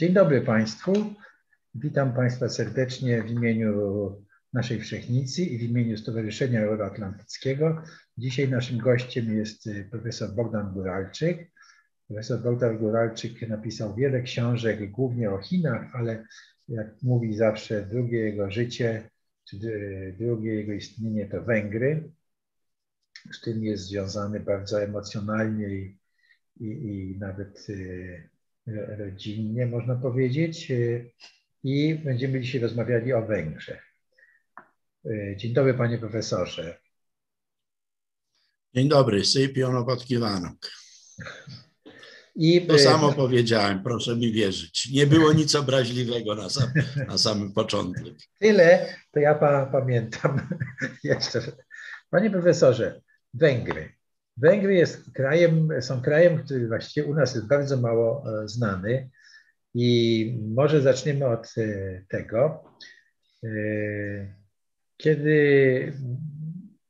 Dzień dobry Państwu. Witam Państwa serdecznie w imieniu naszej Wszechnicy i w imieniu Stowarzyszenia Euroatlantyckiego. Dzisiaj naszym gościem jest profesor Bogdan Guralczyk. Profesor Bogdan Guralczyk napisał wiele książek, głównie o Chinach, ale jak mówi zawsze, drugie jego życie, czy drugie jego istnienie to Węgry, z tym jest związany bardzo emocjonalnie i, i, i nawet e, rodzinnie, można powiedzieć. E, I będziemy dzisiaj rozmawiali o Węgrzech. E, dzień dobry, panie profesorze. Dzień dobry, sypiono pod kiwanok. I, to samo powiedziałem, proszę mi wierzyć. Nie było nic obraźliwego na, sam, na samym początku. Tyle, to ja pa, pamiętam jeszcze. Panie profesorze, Węgry. Węgry jest krajem, są krajem, który właściwie u nas jest bardzo mało e, znany. I może zaczniemy od e, tego, e, kiedy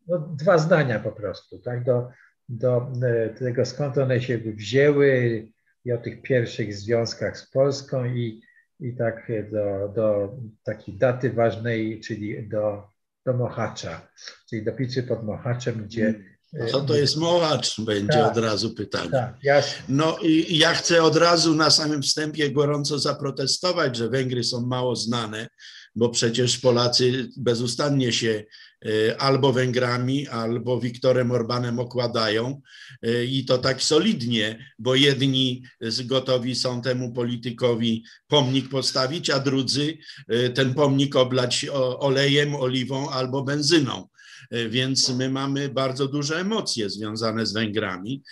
no, dwa zdania po prostu, tak, do, do tego skąd one się wzięły i o tych pierwszych związkach z Polską i, i tak do, do takiej daty ważnej, czyli do, do Mochacza, czyli do Piczy pod Mochaczem, gdzie mm. Co to jest mołacz? Będzie tak, od razu pytanie. Tak, jasne. No i ja chcę od razu na samym wstępie gorąco zaprotestować, że Węgry są mało znane, bo przecież Polacy bezustannie się e, albo Węgrami, albo Wiktorem Orbanem okładają e, i to tak solidnie, bo jedni gotowi są temu politykowi pomnik postawić, a drudzy e, ten pomnik oblać olejem, oliwą albo benzyną. E, więc my mamy bardzo duże emocje związane z Węgrami.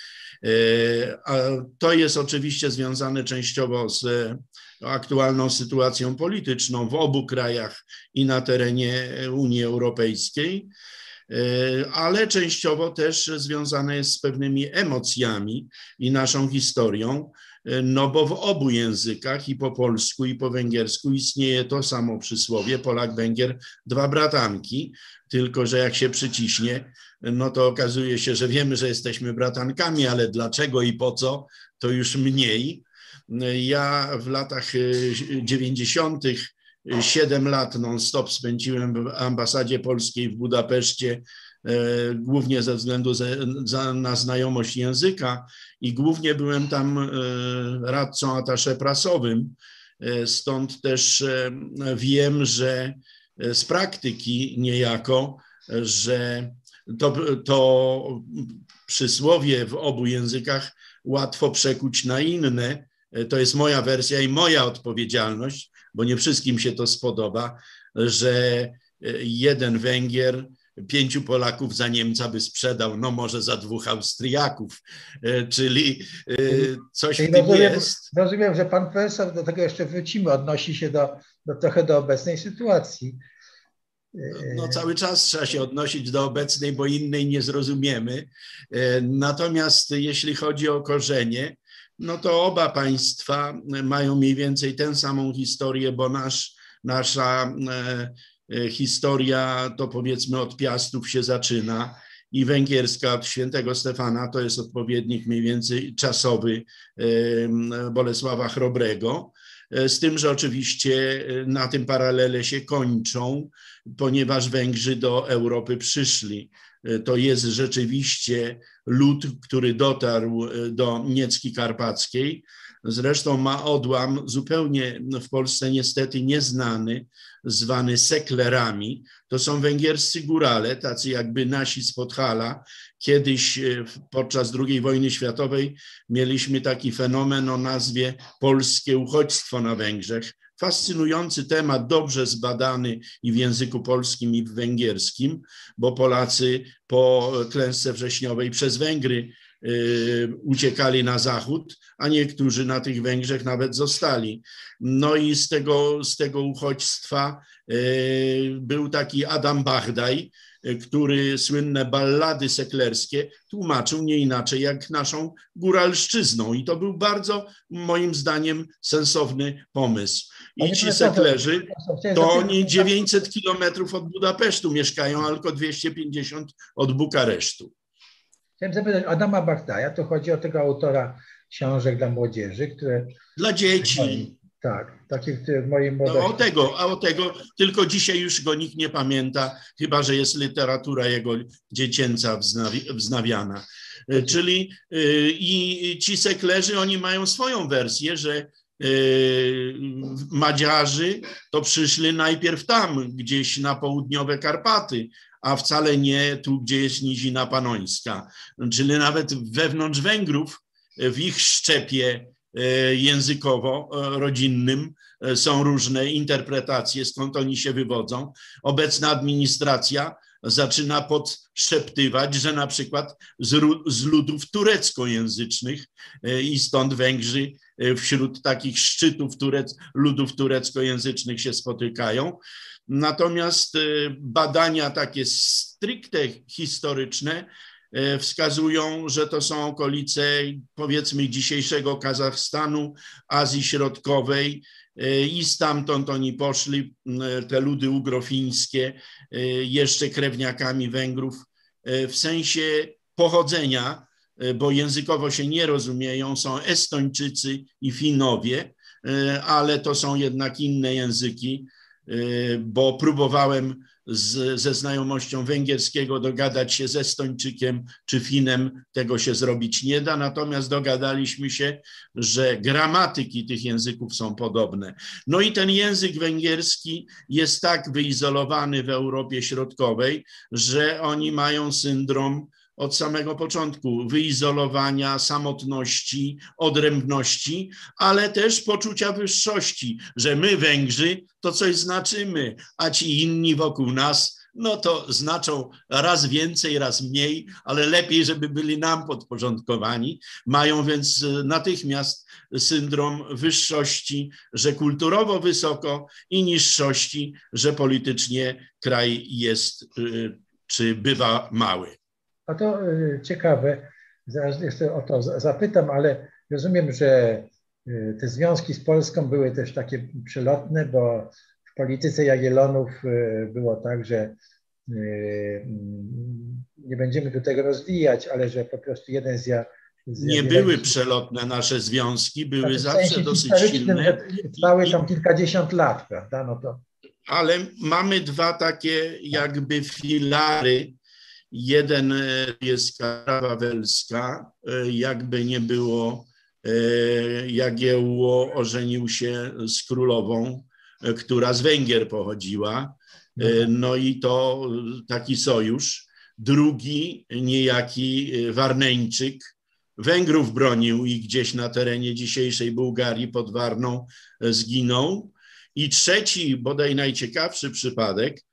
E, a to jest oczywiście związane częściowo z e, aktualną sytuacją polityczną w obu krajach i na terenie Unii Europejskiej, ale częściowo też związane jest z pewnymi emocjami i naszą historią, no bo w obu językach, i po polsku, i po węgiersku, istnieje to samo przysłowie Polak-Węgier, dwa bratanki, tylko że jak się przyciśnie, no to okazuje się, że wiemy, że jesteśmy bratankami, ale dlaczego i po co, to już mniej. Ja w latach 90. Y, 7 lat non-stop spędziłem w ambasadzie polskiej w Budapeszcie, e, głównie ze względu na znajomość języka i głównie byłem tam e, radcą atasze prasowym. E, stąd też wiem, że z praktyki niejako, że to, to przysłowie w obu językach łatwo przekuć na inne. To jest moja wersja i moja odpowiedzialność, bo nie wszystkim się to spodoba, że jeden Węgier pięciu Polaków za Niemca by sprzedał, no może za dwóch Austriaków, czyli coś czyli w tym rozumiem, jest. Rozumiem, że pan profesor, do tego jeszcze wrócimy, odnosi się do, do trochę do obecnej sytuacji. No, cały czas trzeba się odnosić do obecnej, bo innej nie zrozumiemy. Natomiast jeśli chodzi o korzenie, no to oba państwa mają mniej więcej tę samą historię, bo nasz, nasza e, e, historia to powiedzmy od Piastów się zaczyna i węgierska od świętego Stefana to jest odpowiednik mniej więcej czasowy e, Bolesława Chrobrego. Z tym, że oczywiście na tym paralele się kończą, ponieważ Węgrzy do Europy przyszli. To jest rzeczywiście lud, który dotarł e, do Niecki Karpackiej. Zresztą ma odłam zupełnie w Polsce niestety nieznany, zwany seklerami. To są węgierscy górale, tacy jakby nasi z Podhala. Kiedyś e, podczas II wojny światowej mieliśmy taki fenomen o nazwie polskie uchodźstwo na Węgrzech fascynujący temat, dobrze zbadany i w języku polskim, i w węgierskim, bo Polacy po klęsce wrześniowej przez Węgry uciekali na zachód, a niektórzy na tych Węgrzech nawet zostali. No i z tego, z tego uchodźstwa y, był taki Adam Bachdaj, który słynne ballady seklerskie tłumaczył nie inaczej jak naszą góralszczyzną. I to był bardzo, moim zdaniem, sensowny pomysł. I ci seklerzy, to oni 900 kilometrów od Budapesztu mieszkają, tylko 250 od Bukaresztu. Chciałem zapytać Adama Bachtaja, to chodzi o tego autora książek dla młodzieży, które... Dla dzieci. Tak, taki w mojej młodości. No, o tego, a o tego, tylko dzisiaj już go nikt nie pamięta, chyba że jest literatura jego dziecięca wznawiana. E, czyli e, i ci seklerzy, oni mają swoją wersję, że e, Madziarzy to przyszli najpierw tam, gdzieś na południowe Karpaty, a wcale nie tu, gdzie jest Nizina Panońska. Czyli nawet wewnątrz Węgrów, w ich szczepie językowo-rodzinnym są różne interpretacje, skąd oni się wywodzą. Obecna administracja zaczyna podszeptywać, że na przykład z, z ludów tureckojęzycznych e, i stąd Węgrzy e, wśród takich szczytów turec, ludów tureckojęzycznych się spotykają. Natomiast e, badania takie stricte historyczne wskazują, że to są okolice powiedzmy dzisiejszego Kazachstanu, Azji Środkowej, E, i stamtąd oni poszli, te ludy ugrofińskie, jeszcze krewniakami Węgrów w sensie pochodzenia, bo językowo się nie rozumieją, są Estończycy i Finowie, ale to są jednak inne języki, bo próbowałem z, ze znajomością węgierskiego dogadać się ze Stończykiem czy Finem, tego się zrobić nie da, natomiast dogadaliśmy się, że gramatyki tych języków są podobne. No i ten język węgierski jest tak wyizolowany w Europie Środkowej, że oni mają syndrom od samego początku wyizolowania, samotności, odrębności, ale też poczucia wyższości, że my, Węgrzy, to coś znaczymy, a ci inni wokół nas, no to znaczą raz więcej, raz mniej, ale lepiej, żeby byli nam podporządkowani. Mają więc natychmiast syndrom wyższości, że kulturowo wysoko i niższości, że politycznie kraj jest y, czy bywa mały. A to y, ciekawe, zaraz jeszcze o to zapytam, ale rozumiem, że y, te związki z Polską były też takie przelotne, bo w polityce Jagiellonów y, było tak, że mm, nie będziemy do tego rozwijać, ale że po prostu jeden z ja, nie były przelotne nasze związki, były tak, zawsze dosyć silne. Trwały tam kilkadziesiąt lat, prawda? No to... Ale mamy dwa takie jakby filary Jeden e, jest kara wawelska, e, jakby nie było, e, Jagiełło ożenił się z królową, która z Węgier pochodziła. No i to taki sojusz. Drugi, niejaki Warneńczyk, Węgrów bronił i gdzieś na terenie dzisiejszej Bułgarii pod Warną zginął. I trzeci, bodaj najciekawszy przypadek,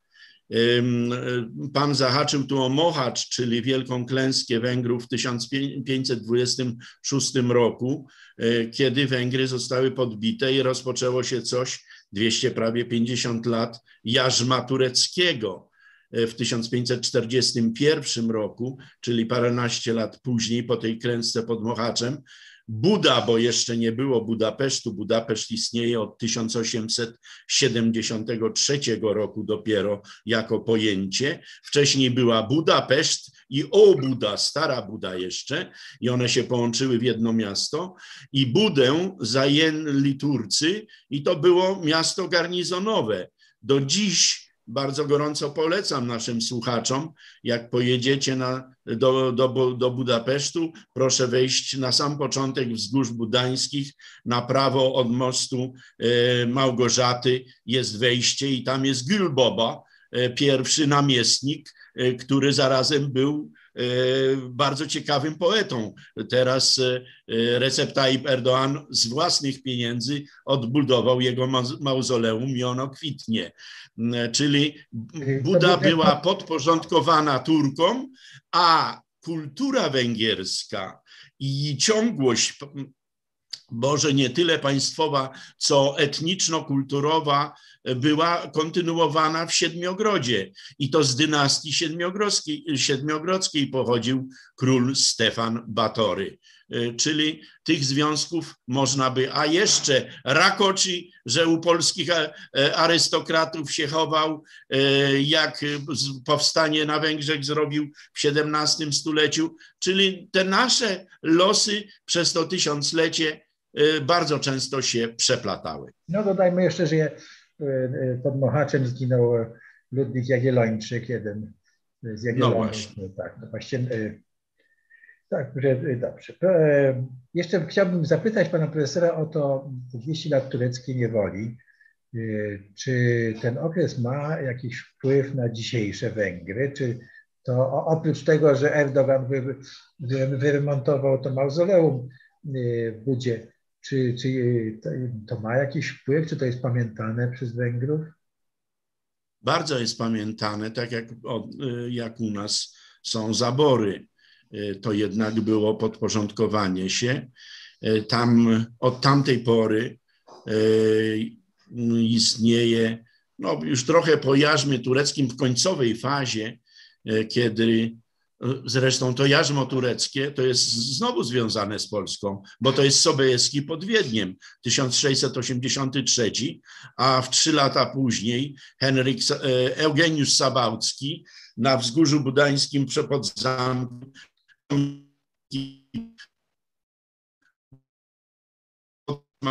Pan zahaczył tu o Mohacz, czyli wielką klęskę Węgrów w 1526 roku, e, kiedy Węgry zostały podbite i rozpoczęło się coś, 200 prawie 50 lat, jarzma tureckiego e, w 1541 roku, czyli paręnaście lat później, po tej klęsce pod Mohaczem, Buda, bo jeszcze nie było Budapesztu. Budapeszt istnieje od 1873 roku dopiero jako pojęcie. Wcześniej była Budapeszt i O Buda, stara Buda jeszcze, i one się połączyły w jedno miasto. I Budę zajęli Turcy, i to było miasto garnizonowe. Do dziś bardzo gorąco polecam naszym słuchaczom, jak pojedziecie na, do, do, do Budapesztu, proszę wejść na sam początek wzgórz budańskich, na prawo od mostu e, Małgorzaty jest wejście i tam jest Gülboba, e, pierwszy namiestnik, e, który zarazem był bardzo ciekawym poetą. Teraz e, Recep Tayyip Erdoğan z własnych pieniędzy odbudował jego mauzoleum i ono kwitnie. E, czyli Buda była podporządkowana Turkom, a kultura węgierska i ciągłość może nie tyle państwowa, co etniczno-kulturowa była kontynuowana w Siedmiogrodzie i to z dynastii siedmiogrodzkiej, pochodził król Stefan Batory. E, czyli tych związków można by, a jeszcze Rakoczy, że u polskich e, e, arystokratów się chował, jak powstanie na Węgrzech zrobił w XVII stuleciu, czyli te nasze losy przez to tysiąclecie bardzo często się przeplatały. No dodajmy jeszcze, że pod Mohaczem zginął Ludwik Jagiellończyk, jeden z Jagiellonów. No właśnie. Tak, no właśnie tak, dobrze. Jeszcze chciałbym zapytać pana profesora o to 200 lat tureckiej niewoli. Czy ten okres ma jakiś wpływ na dzisiejsze Węgry? Czy to oprócz tego, że Erdogan wy, wy, wyremontował to mauzoleum w Budzie, czy, czy to, ma jakiś wpływ? Czy to jest pamiętane przez Węgrów? Bardzo jest pamiętane, tak jak, jak u nas są zabory. To jednak było podporządkowanie się. Tam, od tamtej pory istnieje, no już trochę po jarzmie tureckim w końcowej fazie, kiedy Zresztą to jarzmo tureckie to jest znowu związane z Polską, bo to jest Sobieski pod Wiedniem, 1683, a w trzy lata później Henryk Eugeniusz Sabałcki na wzgórzu budańskim pod zamkiem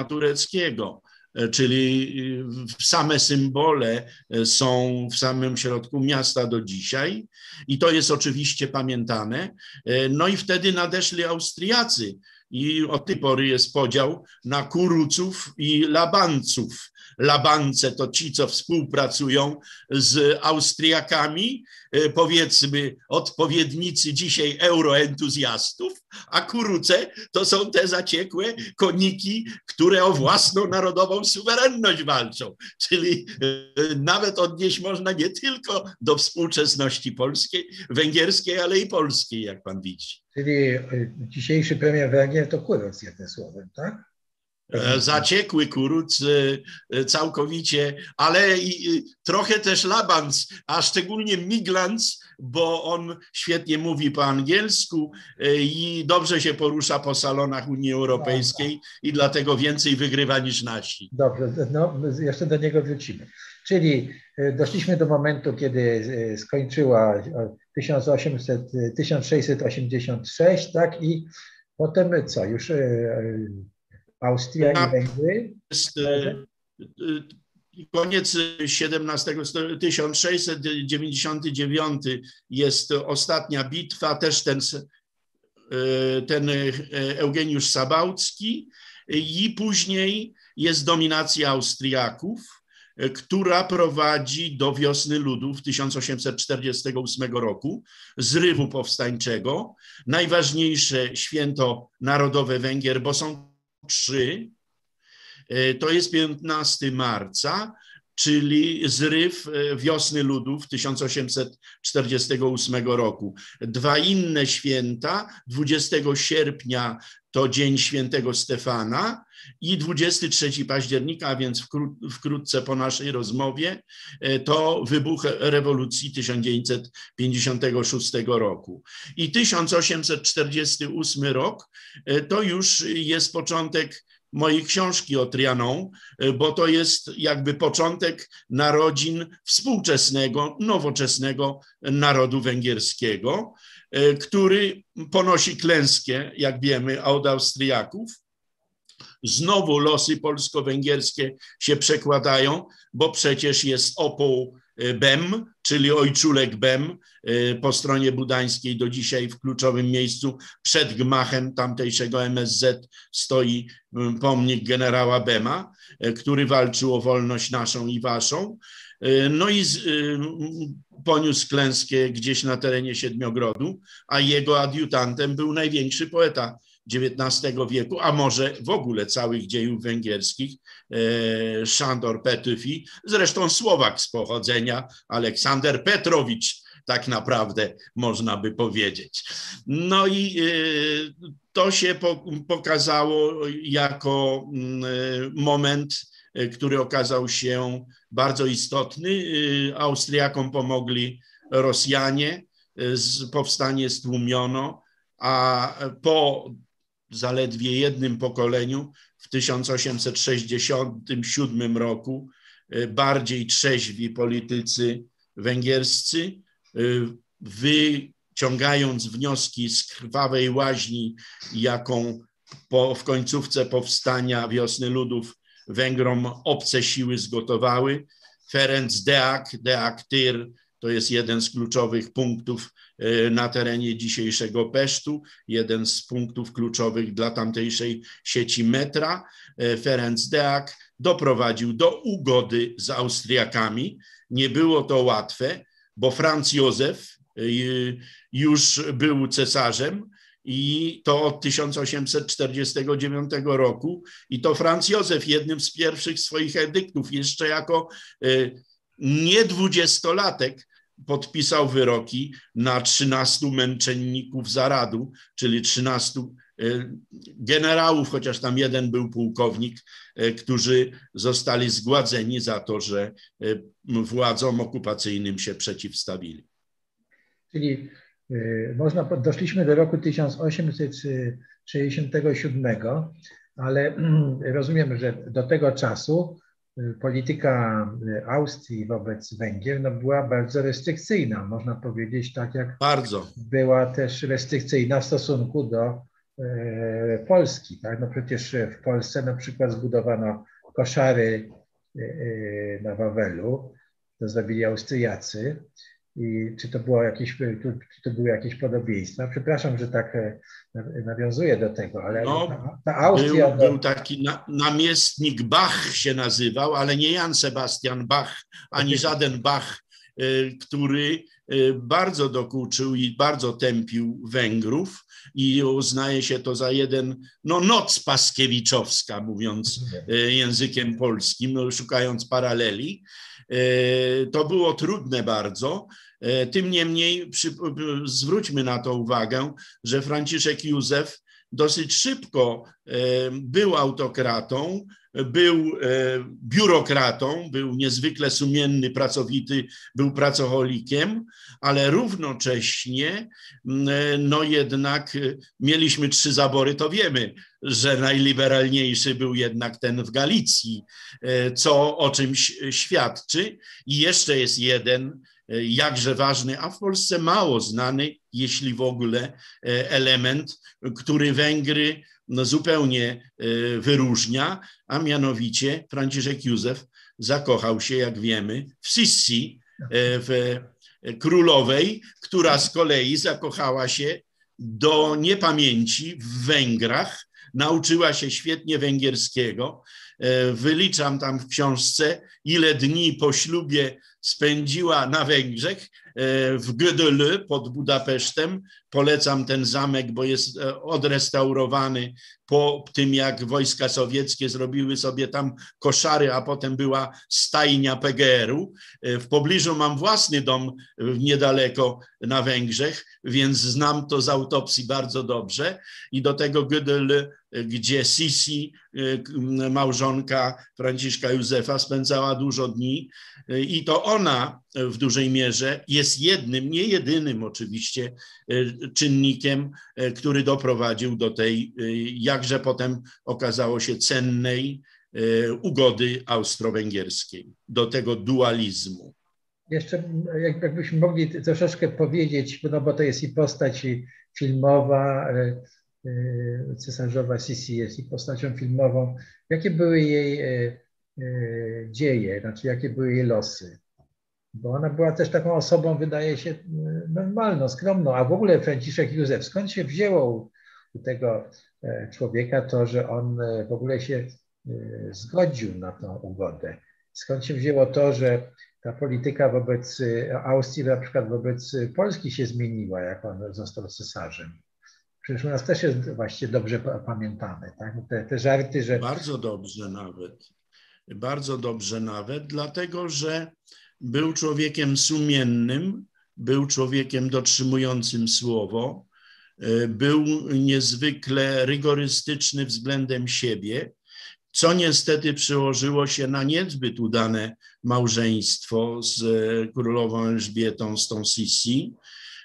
tureckiego. E, czyli y, same symbole e, są w samym środku miasta do dzisiaj i to jest oczywiście pamiętane. E, no i wtedy nadeszli Austriacy i od tej pory jest podział na Kuruców i Labanców. Labance to ci, co współpracują z Austriakami, e, powiedzmy odpowiednicy dzisiaj euroentuzjastów, a kuruce to są te zaciekłe koniki, które o własną narodową suwerenność walczą. Czyli e, nawet odnieść można nie tylko do współczesności polskiej, węgierskiej, ale i polskiej, jak pan widzi. Czyli e, dzisiejszy premier Węgier to Kuruc jednym słowem, tak? E, zaciekły kuruc e, całkowicie, ale trochę też Labans, a szczególnie Miglans, bo on świetnie mówi po angielsku i dobrze się porusza po salonach Unii Europejskiej i dlatego więcej wygrywa niż nasi. Dobrze, no jeszcze do niego wrócimy. Czyli doszliśmy do momentu, kiedy skończyła 1800, 1686, tak? I potem co? Już e, Austria i Węgry? Jest, e, koniec XVII, 1699 jest ostatnia bitwa, też ten, e, ten Eugeniusz Sabałcki i później jest dominacja Austriaków która prowadzi do wiosny ludów 1848 roku, zrywu powstańczego. Najważniejsze święto narodowe Węgier, bo są trzy. E, to jest 15 marca, czyli zryw e, wiosny ludów 1848 roku. Dwa inne święta, 20 sierpnia to Dzień Świętego Stefana i 23 października, a więc wkrótce po naszej rozmowie, e, to wybuch rewolucji 1956 roku. I 1848 rok e, to już jest początek mojej książki o Trianon, e, bo to jest jakby początek narodzin współczesnego, nowoczesnego narodu węgierskiego, który ponosi klęskę, jak wiemy, od Austriaków Znowu losy polsko-węgierskie się przekładają, bo przecież jest opół e, BEM, czyli ojczulek BEM e, po stronie budańskiej do dzisiaj w kluczowym miejscu przed gmachem tamtejszego MSZ stoi pomnik generała Bema, który walczył o wolność naszą i waszą. No i poniósł klęskę gdzieś na terenie Siedmiogrodu, a jego adiutantem był największy poeta XIX wieku, a może w ogóle całych dziejów węgierskich, e, Szandor Petyfi, zresztą Słowak z pochodzenia, Aleksander Petrowicz, tak naprawdę można by powiedzieć. No i e, to się pokazało jako mm, e, moment, który okazał się bardzo istotny. Austriakom pomogli Rosjanie, powstanie stłumiono, a po zaledwie jednym pokoleniu w 1867 roku e, bardziej trzeźwi politycy węgierscy, e, wyciągając wnioski z krwawej łaźni, jaką po, w końcówce powstania wiosny ludów Węgrom obce siły zgotowały. Ferenc Deak, Deak Tyr, to jest jeden z kluczowych punktów e, na terenie dzisiejszego Pesztu, jeden z punktów kluczowych dla tamtejszej sieci metra. E, Ferenc Deak doprowadził do ugody z Austriakami. Nie było to łatwe, bo Franz Józef e, już był cesarzem, i to od 1849 roku. I to Franz Józef jednym z pierwszych swoich edyktów, jeszcze jako nie dwudziestolatek, podpisał wyroki na 13 męczenników zaradu, czyli 13 e, generałów, chociaż tam jeden był pułkownik, e, którzy zostali zgładzeni za to, że e, władzom okupacyjnym się przeciwstawili. Czyli można, doszliśmy do roku 1867, ale rozumiem, że do tego czasu polityka Austrii wobec Węgier no, była bardzo restrykcyjna, można powiedzieć, tak jak bardzo. była też restrykcyjna w stosunku do e, Polski. Tak? No przecież w Polsce na przykład zbudowano koszary e, e na Wawelu, to zrobili Austriacy, i czy to było jakieś, czy to były jakieś podobieństwa? Przepraszam, że tak e, nawiązuję do tego, ale no, ta, ta Austria... Był, był taki na, namiestnik Bach się nazywał, ale nie Jan Sebastian Bach, ani żaden Bach, e, który e, bardzo dokuczył i bardzo tępił Węgrów i uznaje się to za jeden, no noc paskiewiczowska, mówiąc językiem polskim, no, szukając paraleli. To było trudne bardzo, tym niemniej przy, zwróćmy na to uwagę, że Franciszek Józef dosyć szybko e, był autokratą, był e, biurokratą, był niezwykle sumienny, pracowity, był pracocholikiem, ale równocześnie, no jednak mieliśmy trzy zabory, to wiemy, że najliberalniejszy był jednak ten w Galicji, co o czymś świadczy. I jeszcze jest jeden, E, jakże ważny, a w Polsce mało znany, jeśli w ogóle, e, element, który Węgry no, zupełnie e, wyróżnia, a mianowicie Franciszek Józef zakochał się, jak wiemy, w Sissi, w królowej, która z kolei zakochała się do niepamięci w Węgrach, nauczyła się świetnie węgierskiego. Wyliczam tam w książce, ile dni po ślubie spędziła na Węgrzech, e, w Gödöllő pod Budapesztem. Polecam ten zamek, bo jest e, odrestaurowany po tym, jak wojska sowieckie zrobiły sobie tam koszary, a potem była stajnia PGR-u. E, w pobliżu mam własny dom niedaleko na Węgrzech, więc znam to z autopsji bardzo dobrze. I do tego Gödöllő, gdzie Sisi, małżonka Franciszka Józefa, spędzała dużo dni i to ona w dużej mierze jest jednym, nie jedynym oczywiście czynnikiem, który doprowadził do tej, jakże potem okazało się, cennej ugody austro-węgierskiej, do tego dualizmu. Jeszcze jakbyśmy mogli troszeczkę powiedzieć, no bo to jest i postać filmowa, cesarzowa Sisi jest i postacią filmową. Jakie były jej dzieje, znaczy jakie były jej losy? bo ona była też taką osobą, wydaje się, normalną, skromną, a w ogóle Franciszek Józef, skąd się wzięło u tego e, człowieka to, że on e, w ogóle się e, zgodził na tą ugodę? Skąd się wzięło to, że ta polityka wobec Austrii, na przykład wobec Polski się zmieniła, jak on został cesarzem? Przecież u nas też jest właśnie dobrze pamiętane, tak? Te, te żarty, że... Bardzo dobrze nawet. Bardzo dobrze nawet, dlatego że był człowiekiem sumiennym, był człowiekiem dotrzymującym słowo, e, był niezwykle rygorystyczny względem siebie, co niestety przełożyło się na niezbyt udane małżeństwo z e, królową Elżbietą, z tą Sisi.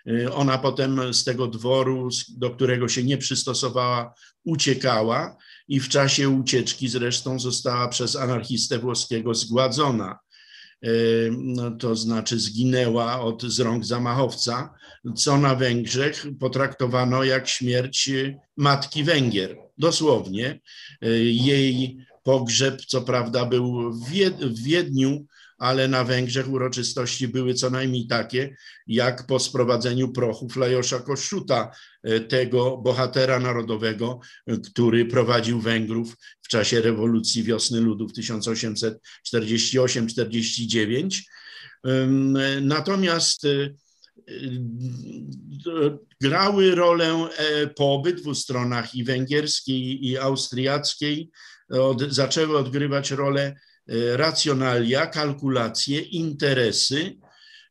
E, ona potem z tego dworu, do którego się nie przystosowała, uciekała i w czasie ucieczki zresztą została przez anarchistę włoskiego zgładzona. No, to znaczy zginęła od z rąk zamachowca, co na Węgrzech potraktowano jak śmierć matki Węgier. dosłownie. Jej pogrzeb, co prawda, był w Wiedniu, ale na Węgrzech uroczystości były co najmniej takie, jak po sprowadzeniu prochów Lajosza Kossuta, e, tego bohatera narodowego, e, który prowadził Węgrów w czasie rewolucji wiosny ludów 1848-49. Natomiast e, grały rolę po obydwu stronach i węgierskiej i austriackiej, od, zaczęły odgrywać rolę racjonalia, kalkulacje, interesy.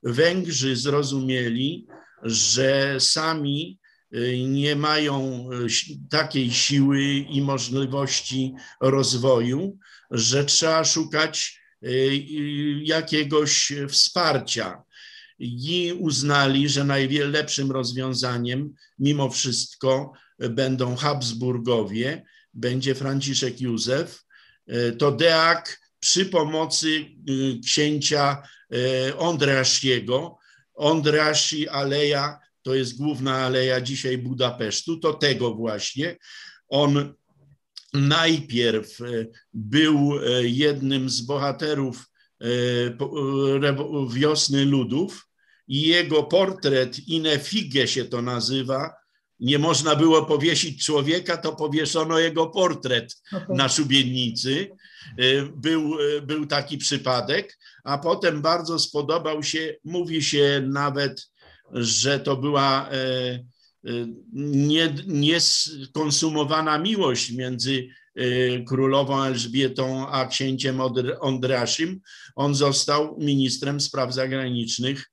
Węgrzy zrozumieli, że sami e, nie mają e, takiej siły i możliwości rozwoju, że trzeba szukać jakiegoś wsparcia. I uznali, że najlepszym rozwiązaniem mimo wszystko będą Habsburgowie, będzie Franciszek Józef. To Deak przy pomocy y, księcia y, Ondrasiego. Ondrasi Aleja to jest główna aleja dzisiaj Budapesztu, to tego właśnie. On najpierw y, był jednym z bohaterów wiosny ludów i jego portret Inefige się to nazywa. Nie można było powiesić człowieka, to powieszono jego portret na szubienicy. Y, był, y, był taki przypadek, a potem bardzo spodobał się, mówi się nawet, że to była e, e, nieskonsumowana miłość między e, królową Elżbietą a księciem Ondraszym. On został ministrem spraw zagranicznych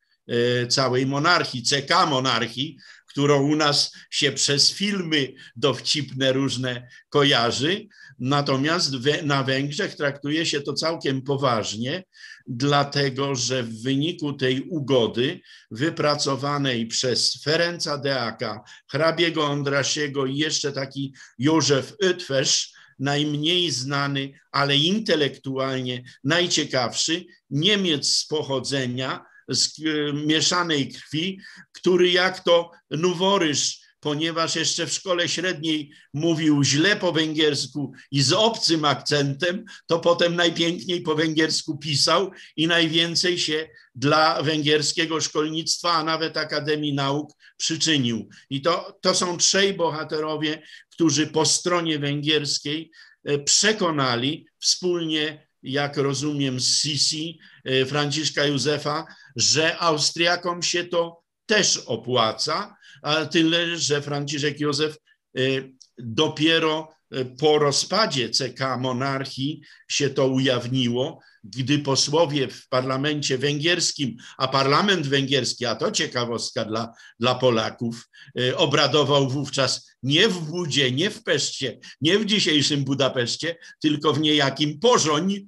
całej monarchii, CK monarchii, którą u nas się przez filmy dowcipne różne kojarzy. Natomiast na Węgrzech traktuje się to całkiem poważnie, dlatego że w wyniku tej ugody wypracowanej przez Ferenca Deaka, hrabiego Ondrasiego i jeszcze taki Józef Ötwesz, najmniej znany, ale intelektualnie najciekawszy, Niemiec z pochodzenia, z e, mieszanej krwi, który jak to Nuworysz ponieważ jeszcze w szkole średniej mówił źle po węgiersku i z obcym akcentem, to potem najpiękniej po węgiersku pisał i najwięcej się dla węgierskiego szkolnictwa, a nawet Akademii Nauk przyczynił. I to, to są trzej bohaterowie, którzy po stronie węgierskiej e, przekonali wspólnie, jak rozumiem, z Sisi, e, Franciszka Józefa, że Austriakom się to też opłaca, a tyle, że Franciszek Józef y, dopiero y, po rozpadzie CK monarchii się to ujawniło, gdy posłowie w parlamencie węgierskim, a parlament węgierski, a to ciekawostka dla, dla Polaków, y, obradował wówczas nie w Budzie, nie w Peszcie, nie w dzisiejszym Budapeszcie, tylko w niejakim Pożoń,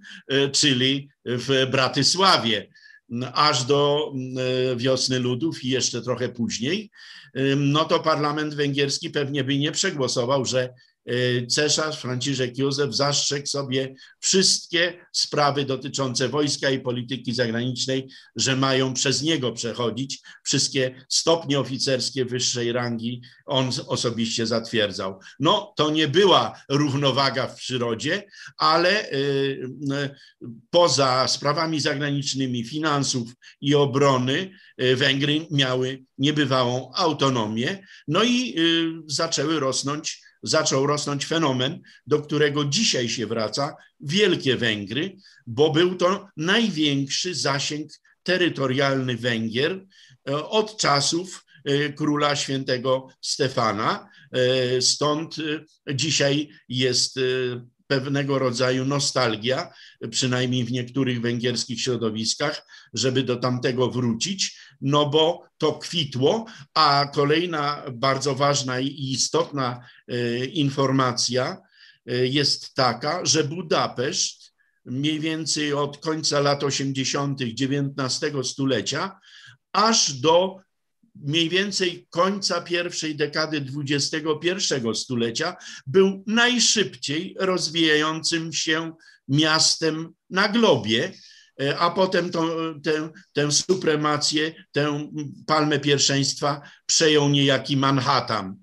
czyli w Bratysławie aż do wiosny ludów i jeszcze trochę później no to parlament węgierski pewnie by nie przegłosował, że cesarz Franciszek Józef zastrzegł sobie wszystkie sprawy dotyczące wojska i polityki zagranicznej, że mają przez niego przechodzić. Wszystkie stopnie oficerskie wyższej rangi on osobiście zatwierdzał. No, to nie była równowaga w przyrodzie, ale y, y, poza sprawami zagranicznymi, finansów i obrony, Węgry miały niebywałą autonomię, no i zaczęły rosnąć zaczął rosnąć fenomen, do którego dzisiaj się wraca, Wielkie Węgry, bo był to największy zasięg terytorialny Węgier e, od czasów e, króla świętego Stefana. E, stąd dzisiaj jest pewnego rodzaju nostalgia, przynajmniej w niektórych węgierskich środowiskach, żeby do tamtego wrócić, no bo to kwitło. A kolejna bardzo ważna i istotna e, informacja e, jest taka, że Budapeszt mniej więcej od końca lat 80. XIX stulecia aż do mniej więcej końca pierwszej dekady XXI stulecia był najszybciej rozwijającym się miastem na globie, a potem to, tę, tę supremację, tę palmę pierwszeństwa przejął niejaki Manhattan.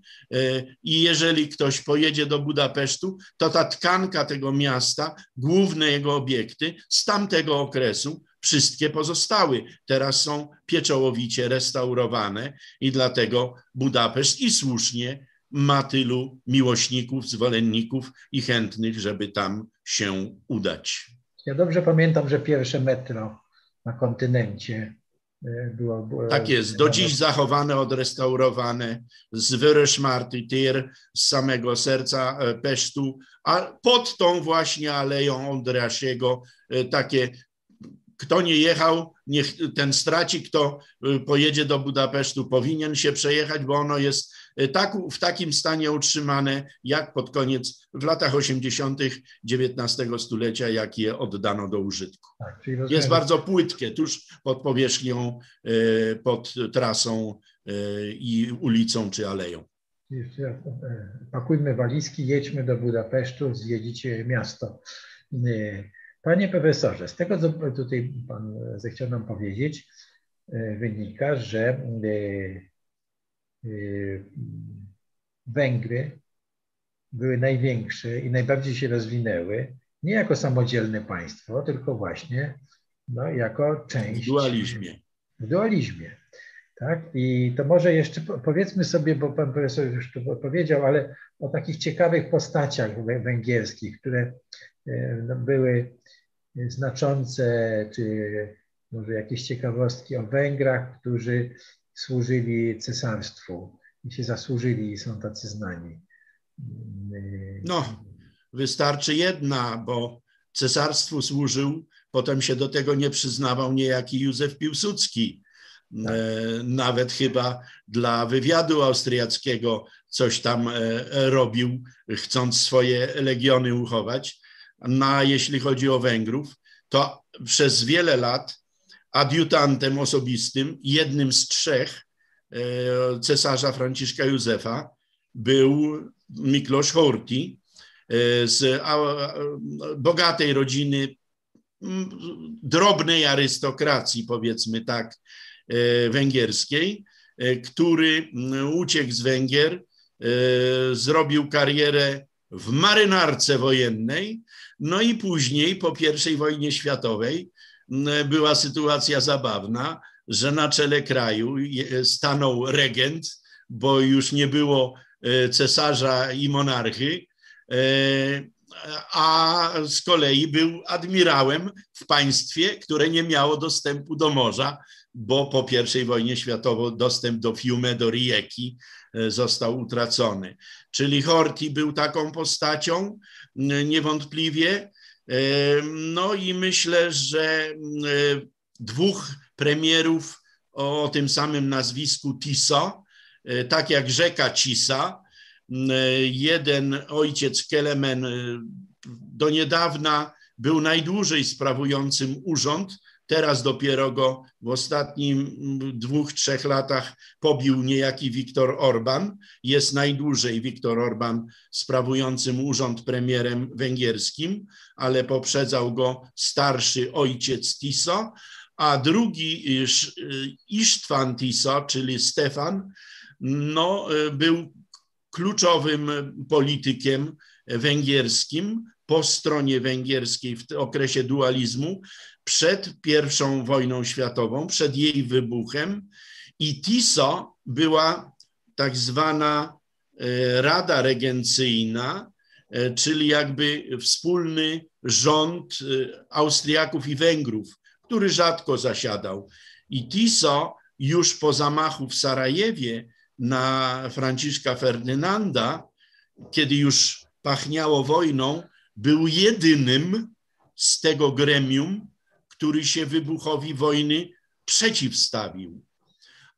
I jeżeli ktoś pojedzie do Budapesztu, to ta tkanka tego miasta, główne jego obiekty z tamtego okresu, wszystkie pozostały. Teraz są pieczołowicie restaurowane i dlatego Budapeszt i słusznie ma tylu miłośników, zwolenników i chętnych, żeby tam się udać. Ja dobrze pamiętam, że pierwsze metro na kontynencie e, było. było tak jest, do dziś zachowane, odrestaurowane z Wyreszmarty, Tyr, z samego serca e, Pesztu, a pod tą właśnie aleją Ondrasiego e, takie kto nie jechał, niech ten straci, kto pojedzie do Budapesztu, powinien się przejechać, bo ono jest tak, w takim stanie utrzymane, jak pod koniec, w latach 80. XIX stulecia, jak je oddano do użytku. Tak, jest bardzo płytkie, tuż pod powierzchnią, y, pod trasą y, i ulicą czy aleją. E, pakujmy walizki, jedźmy do Budapesztu, zjedziecie miasto. Panie profesorze, z tego, co tutaj Pan zechciał nam powiedzieć, wynika, że Węgry były największe i najbardziej się rozwinęły nie jako samodzielne państwo, tylko właśnie no, jako część. W dualizmie. W dualizmie. Tak? I to może jeszcze powiedzmy sobie, bo pan profesor już to powiedział, ale o takich ciekawych postaciach węgierskich, które y, no, były znaczące, czy może jakieś ciekawostki o Węgrach, którzy służyli cesarstwu i się zasłużyli i są tacy znani. No, wystarczy jedna, bo cesarstwu służył, potem się do tego nie przyznawał niejaki Józef Piłsudski. Tak. E, nawet chyba dla wywiadu austriackiego coś tam e, robił, chcąc swoje legiony uchować. No, a jeśli chodzi o Węgrów, to przez wiele lat adiutantem osobistym, jednym z trzech e, cesarza Franciszka Józefa był Miklosz Horthy e, z bogatej rodziny, drobnej arystokracji, powiedzmy tak, e, węgierskiej, który uciekł z Węgier, zrobił karierę w marynarce wojennej, no i później po I wojnie światowej była sytuacja zabawna, że na czele kraju stanął regent, bo już nie było e, cesarza i monarchy, e, a z kolei był admirałem w państwie, które nie miało dostępu do morza, bo po I wojnie światowej dostęp do Fiume, do Rijeki e, został utracony. Czyli Horthy był taką postacią niewątpliwie, no i myślę, że dwóch premierów o tym samym nazwisku Tiso, e, tak jak rzeka Cisa, jeden ojciec Kelemen e, do niedawna był najdłużej sprawującym urząd, Teraz dopiero go w ostatnim dwóch, trzech latach pobił niejaki Viktor Orban. Jest najdłużej Viktor Orban sprawującym urząd premierem węgierskim, ale poprzedzał go starszy ojciec Tiso, a drugi Isztwan Tiso, czyli Stefan, no, był kluczowym politykiem węgierskim po stronie węgierskiej w okresie dualizmu przed I wojną światową, przed jej wybuchem i TISO była tak zwana e, Rada Regencyjna, e, czyli jakby wspólny rząd e, Austriaków i Węgrów, który rzadko zasiadał. I TISO już po zamachu w Sarajewie na Franciszka Ferdynanda, kiedy już pachniało wojną, był jedynym z tego gremium, który się wybuchowi wojny przeciwstawił.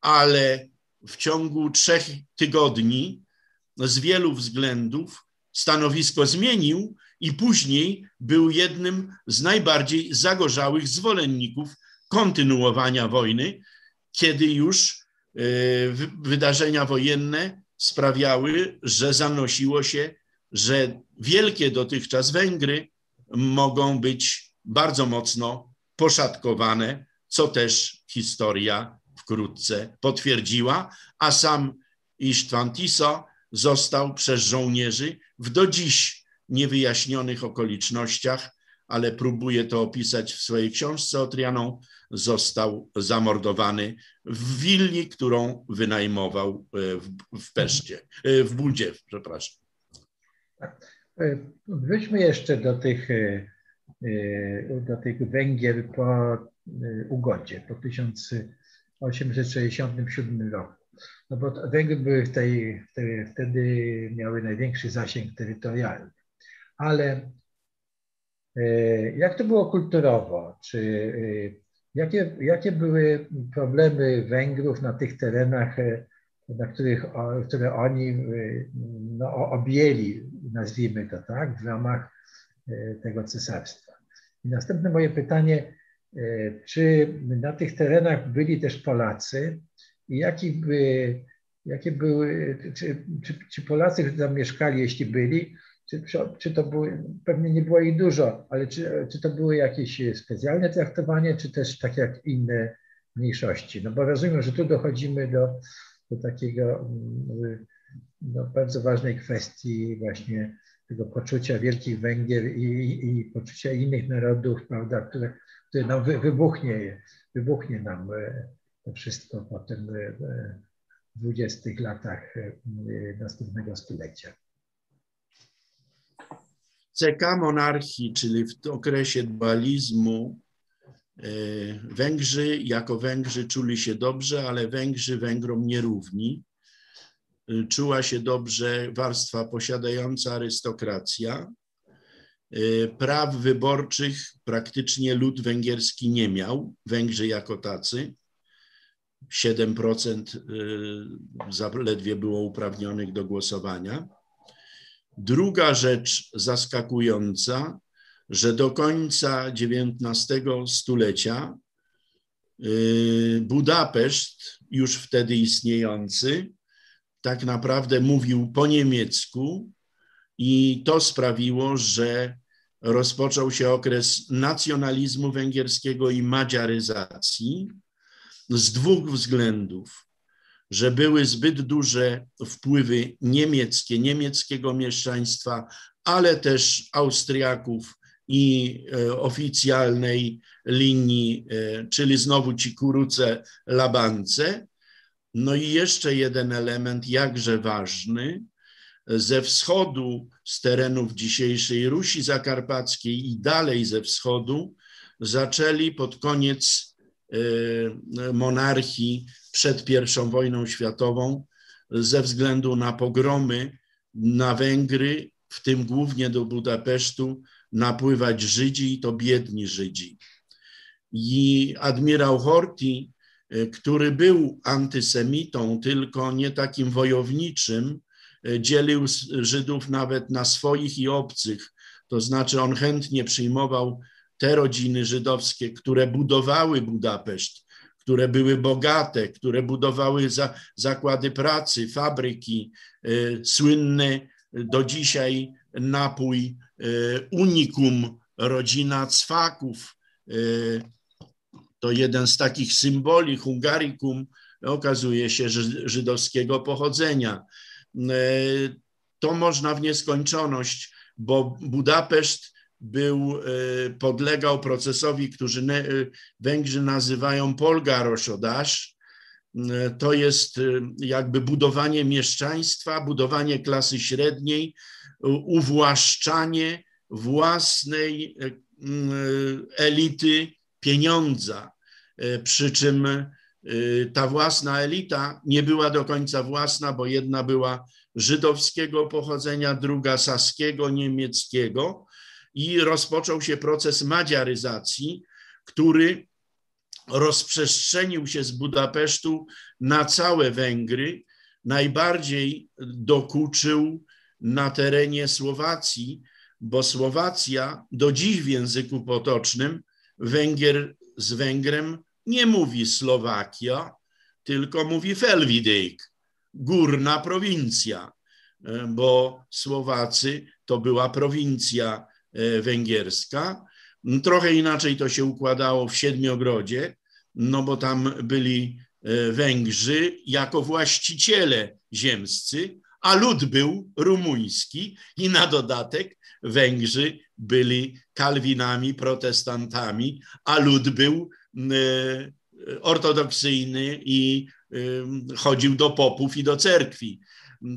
Ale w ciągu trzech tygodni z wielu względów stanowisko zmienił i później był jednym z najbardziej zagorzałych zwolenników kontynuowania wojny, kiedy już e, wydarzenia wojenne sprawiały, że zanosiło się, że wielkie dotychczas Węgry mogą być bardzo mocno poszatkowane, co też historia wkrótce potwierdziła, a sam Isztwan Tiso został przez żołnierzy w do dziś niewyjaśnionych okolicznościach, ale próbuję to opisać w swojej książce o Trianon, został zamordowany w willi, którą wynajmował w, w Peszcie, w Budzie, przepraszam. Wróćmy jeszcze do tych, do tych Węgier po ugodzie, po 1867 roku. No bo Węgry były w tej, w tej, wtedy miały największy zasięg terytorialny. Ale jak to było kulturowo? Czy jakie, jakie były problemy Węgrów na tych terenach, na których, które oni no, objęli, nazwijmy to tak, w ramach tego cesarstwa? I następne moje pytanie, czy na tych terenach byli też Polacy i jaki by, jakie były, czy, czy, czy Polacy, którzy tam mieszkali, jeśli byli, czy, czy to były, pewnie nie było ich dużo, ale czy, czy to były jakieś specjalne traktowanie, czy też tak jak inne mniejszości? No bo rozumiem, że tu dochodzimy do, do takiego no, bardzo ważnej kwestii właśnie tego poczucia Wielkich Węgier i, i, poczucia innych narodów, prawda, które, które nam wy, wybuchnie, wybuchnie nam e, to wszystko potem w dwudziestych latach e, następnego stulecia. CK monarchii, czyli w okresie dualizmu, e, Węgrzy jako Węgrzy czuli się dobrze, ale Węgrzy Węgrom nierówni. E, czuła się dobrze warstwa posiadająca arystokracja. E, praw wyborczych praktycznie lud węgierski nie miał, Węgrzy jako tacy. 7% zaledwie było uprawnionych do głosowania. Druga rzecz zaskakująca, że do końca XIX stulecia y, Budapeszt, już wtedy istniejący, tak naprawdę mówił po niemiecku i to sprawiło, że rozpoczął się okres nacjonalizmu węgierskiego i madziaryzacji z dwóch względów że były zbyt duże wpływy niemieckie, niemieckiego mieszczaństwa, ale też Austriaków i e, oficjalnej linii, e, czyli znowu ci kuruce labance. No i jeszcze jeden element jakże ważny, ze wschodu, z terenów dzisiejszej Rusi Zakarpackiej i dalej ze wschodu, zaczęli pod koniec e, monarchii przed I wojną światową ze względu na pogromy na Węgry, w tym głównie do Budapesztu, napływać Żydzi i to biedni Żydzi. I admirał Horthy, który był antysemitą, tylko nie takim wojowniczym, e, dzielił Żydów nawet na swoich i obcych. To znaczy on chętnie przyjmował te rodziny żydowskie, które budowały Budapeszt, które były bogate, które budowały za, zakłady pracy, fabryki, y, słynny do dzisiaj napój y, unikum, rodzina cwaków. Y, to jeden z takich symboli Hungarikum okazuje się żydowskiego pochodzenia. To można w nieskończoność, bo Budapeszt był, e, podlegał procesowi, który e, Węgrzy nazywają polgaroszodasz. E, to jest jakby budowanie mieszczaństwa, budowanie klasy średniej, uwłaszczanie własnej elity pieniądza. Przy czym ta własna elita nie była do końca własna, bo jedna była żydowskiego pochodzenia, druga saskiego, niemieckiego i rozpoczął się proces madziaryzacji, który rozprzestrzenił się z Budapesztu na całe Węgry. Najbardziej dokuczył na terenie Słowacji, bo Słowacja do dziś w języku potocznym Węgier z Węgrem nie mówi Słowakia, tylko mówi Felvidejk, górna prowincja, bo Słowacy to była prowincja E, węgierska. Trochę inaczej to się układało w Siedmiogrodzie, no bo tam byli e, Węgrzy jako właściciele ziemscy, a lud był rumuński i na dodatek Węgrzy byli kalwinami, protestantami, a lud był ortodoksyjny i chodził do popów i do cerkwi.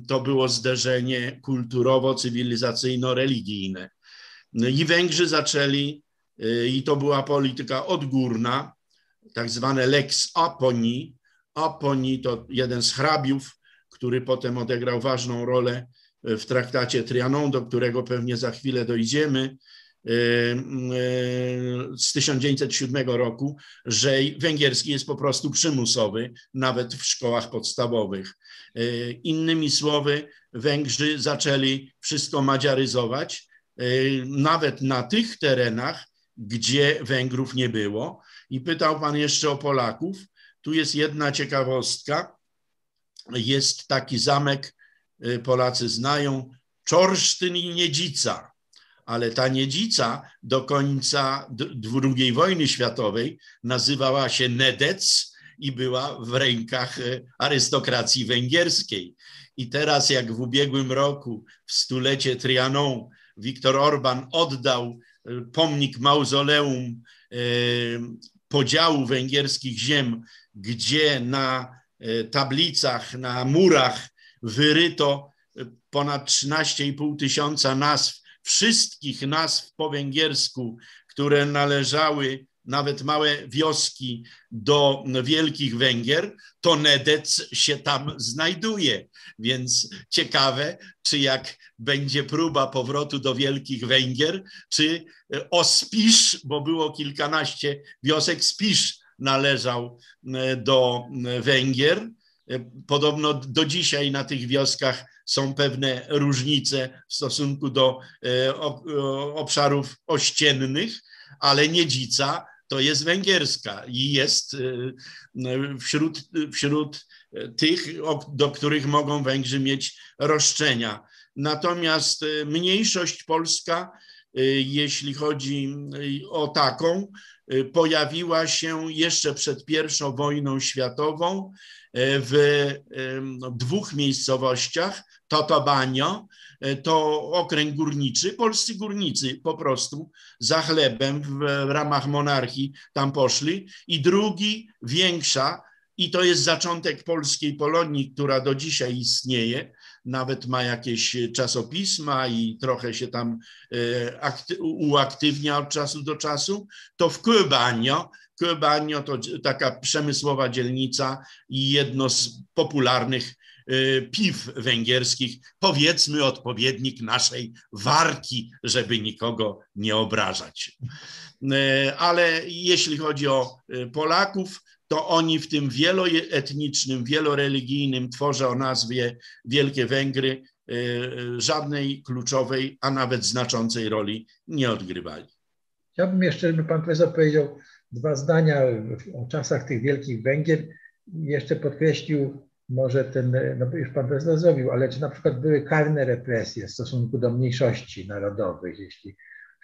To było zderzenie kulturowo-cywilizacyjno-religijne. I Węgrzy zaczęli, y, i to była polityka odgórna, tak zwane lex Aponi. Aponi to jeden z hrabiów, który potem odegrał ważną rolę w traktacie Trianon, do którego pewnie za chwilę dojdziemy. Y, y, z 1907 roku, że węgierski jest po prostu przymusowy, nawet w szkołach podstawowych. Innymi słowy, Węgrzy zaczęli wszystko madziaryzować, nawet na tych terenach, gdzie Węgrów nie było. I pytał Pan jeszcze o Polaków. Tu jest jedna ciekawostka. Jest taki zamek, Polacy znają, Czorsztyn i Niedzica ale ta niedzica do końca II wojny światowej nazywała się Nedec i była w rękach e, arystokracji węgierskiej. I teraz, jak w ubiegłym roku, w stulecie Trianon, Viktor Orban oddał e, pomnik mauzoleum podziału węgierskich ziem, gdzie na tablicach, na murach wyryto ponad 13,5 tysiąca nazw wszystkich nazw po węgiersku, które należały nawet małe wioski do Wielkich Węgier, to Nedec się tam znajduje. Więc ciekawe, czy jak będzie próba powrotu do Wielkich Węgier, czy Ospisz, bo było kilkanaście wiosek, Spisz należał e, do Węgier. E, podobno do dzisiaj na tych wioskach są pewne różnice w stosunku do e, obszarów ościennych, ale Niedzica to jest węgierska i jest e, wśród, wśród tych, do których mogą Węgrzy mieć roszczenia. Natomiast e, mniejszość polska, jeśli chodzi o taką, pojawiła się jeszcze przed I wojną światową w dwóch miejscowościach, Totobanio, e, to okręg górniczy, polscy górnicy po prostu za chlebem w ramach monarchii tam poszli i drugi większa i to jest zaczątek polskiej Polonii, która do dzisiaj istnieje, nawet ma jakieś czasopisma i trochę się tam e, uaktywnia od czasu do czasu, to w Kőbánya, Kőbánya to taka przemysłowa dzielnica i jedno z popularnych Y, piw węgierskich, powiedzmy odpowiednik naszej warki, żeby nikogo nie obrażać. Ale jeśli chodzi o Polaków, to oni w tym wieloetnicznym, wieloreligijnym tworze o nazwie Wielkie Węgry żadnej kluczowej, a nawet znaczącej roli nie odgrywali. Chciałbym jeszcze, żeby pan profesor powiedział dwa zdania o czasach tych Wielkich Węgier. Jeszcze podkreślił może ten, no już pan prezydent zrobił, ale czy na przykład były karne represje w stosunku do mniejszości narodowych, jeśli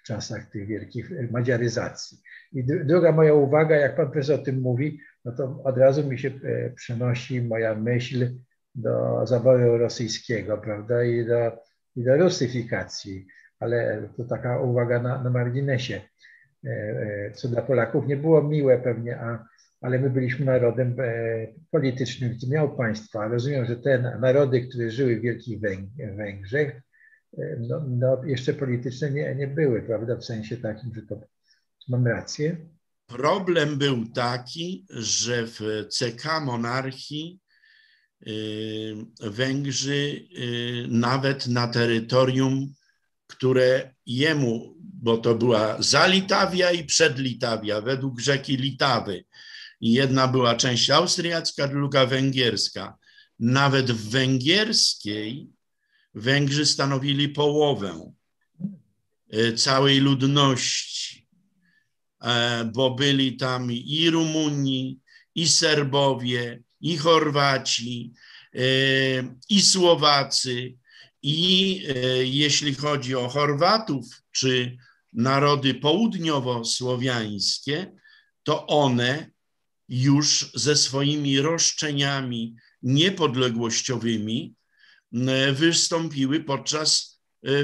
w czasach tych wielkich madziaryzacji. I druga moja uwaga, jak pan prezes o tym mówi, no to od razu mi się e, przenosi moja myśl do zaboru rosyjskiego, prawda, i do, i do rusyfikacji, ale to taka uwaga na, na marginesie, e, e, co dla Polaków nie było miłe pewnie, a ale my byliśmy narodem politycznym, który miał państwa. Rozumiem, że te narody, które żyły w Wielkich Węgrzech, no, no jeszcze polityczne nie, nie były, prawda, w sensie takim, że to mam rację. Problem był taki, że w CK monarchii e, Węgrzy nawet na terytorium, które jemu, bo to była Zalitawia i Przedlitawia, według rzeki Litawy, Jedna była część austriacka, druga węgierska. Nawet w węgierskiej Węgrzy stanowili połowę e, całej ludności, bo byli tam i Rumuni, i Serbowie, i Chorwaci, e, i Słowacy. I jeśli chodzi o Chorwatów czy narody południowo-słowiańskie, to one już ze swoimi roszczeniami niepodległościowymi wystąpiły podczas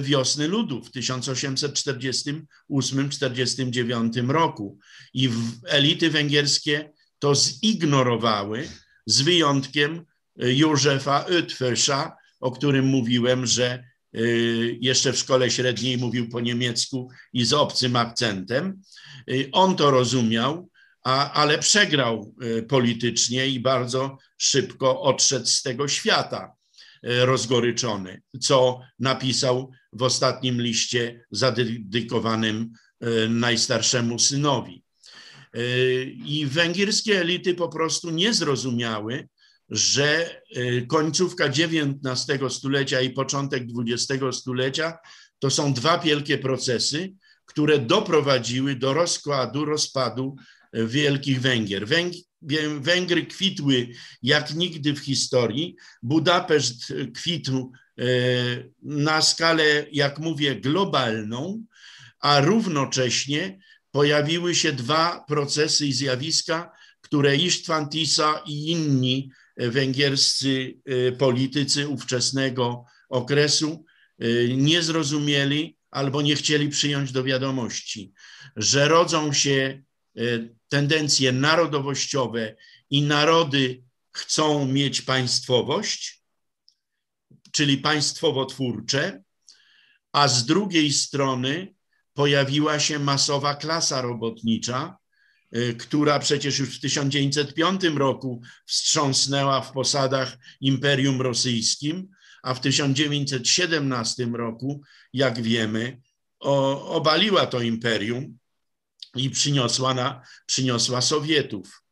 wiosny ludu w 1848-49 roku. I elity węgierskie to zignorowały, z wyjątkiem Józefa Oetfösza, o którym mówiłem, że y, jeszcze w szkole średniej mówił po niemiecku i z obcym akcentem. On to rozumiał, a, ale przegrał politycznie i bardzo szybko odszedł z tego świata rozgoryczony, co napisał w ostatnim liście zadedykowanym najstarszemu synowi. I węgierskie elity po prostu nie zrozumiały, że końcówka XIX stulecia i początek XX stulecia to są dwa wielkie procesy, które doprowadziły do rozkładu, rozpadu Wielkich Węgier. Węgry kwitły jak nigdy w historii. Budapeszt kwitł y, na skalę, jak mówię, globalną, a równocześnie pojawiły się dwa procesy i zjawiska, które Istvan Tisa i inni węgierscy e, politycy ówczesnego okresu e, nie zrozumieli albo nie chcieli przyjąć do wiadomości, że rodzą się e, tendencje narodowościowe i narody chcą mieć państwowość, czyli państwowo-twórcze, a z drugiej strony pojawiła się masowa klasa robotnicza, Y, która przecież już w 1905 roku wstrząsnęła w posadach Imperium Rosyjskim, a w 1917 roku, jak wiemy, obaliła to imperium i przyniosła, na, przyniosła Sowietów.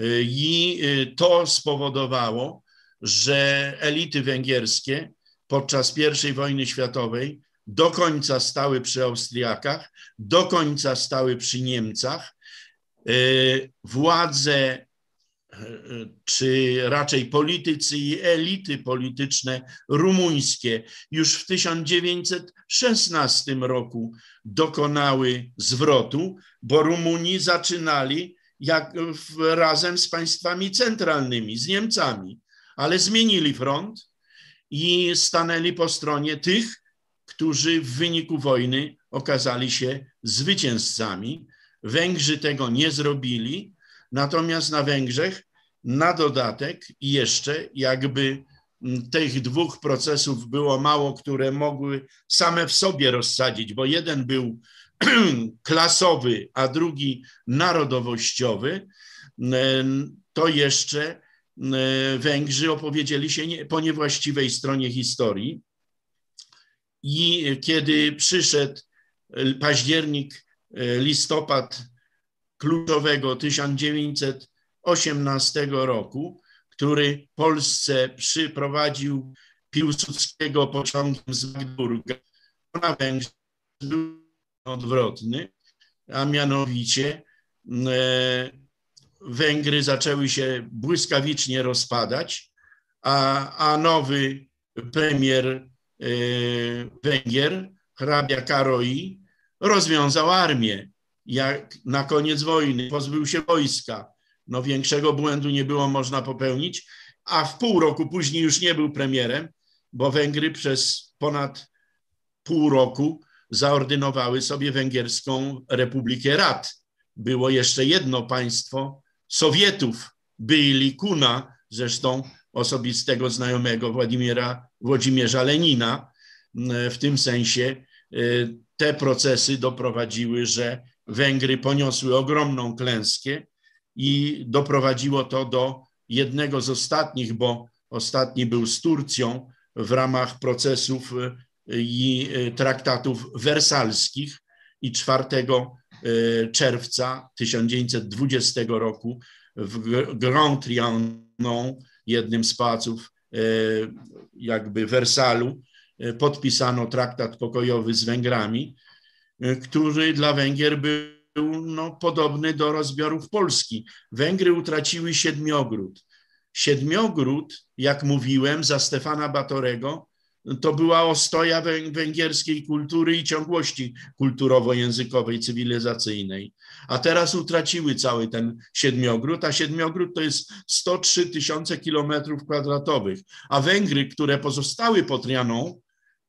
Y, I y, to spowodowało, że elity węgierskie podczas I wojny światowej do końca stały przy Austriakach, do końca stały przy Niemcach E, władze, czy raczej politycy i elity polityczne rumuńskie już w 1916 roku dokonały zwrotu, bo Rumuni zaczynali jak razem z państwami centralnymi, z Niemcami, ale zmienili front i stanęli po stronie tych, którzy w wyniku wojny okazali się zwycięzcami. Węgrzy tego nie zrobili, natomiast na Węgrzech na dodatek jeszcze jakby mm, tych dwóch procesów było mało, które mogły same w sobie rozsadzić, bo jeden był klasowy, a drugi narodowościowy, mm, to jeszcze mm, Węgrzy opowiedzieli się nie, po niewłaściwej stronie historii. I kiedy przyszedł październik E, listopad kluczowego 1918 roku, który Polsce przyprowadził Piłsudskiego pociągiem z Magdeburga na Węgrzech był odwrotny, a mianowicie e, Węgry zaczęły się błyskawicznie rozpadać, a, a nowy premier e, Węgier, hrabia Karoi, rozwiązał armię. Jak na koniec wojny pozbył się wojska, no większego błędu nie było można popełnić, a w pół roku później już nie był premierem, bo Węgry przez ponad pół roku zaordynowały sobie Węgierską Republikę Rad. Było jeszcze jedno państwo Sowietów, byli Kuna, zresztą osobistego znajomego Władimira, Włodzimierza Lenina. W tym sensie y, te procesy doprowadziły, że Węgry poniosły ogromną klęskę i doprowadziło to do jednego z ostatnich, bo ostatni był z Turcją w ramach procesów y, i y, traktatów wersalskich i 4 y, czerwca 1920 roku w Grand Trianon, jednym z pałaców jakby Wersalu, podpisano traktat pokojowy z Węgrami, który dla Węgier był no, podobny do rozbiorów Polski. Węgry utraciły Siedmiogród. Siedmiogród, jak mówiłem, za Stefana Batorego to była ostoja węgierskiej kultury i ciągłości kulturowo-językowej, cywilizacyjnej. A teraz utraciły cały ten siedmiogród, a siedmiogród to jest 103 tysiące kilometrów kwadratowych. A Węgry, które pozostały pod Trianą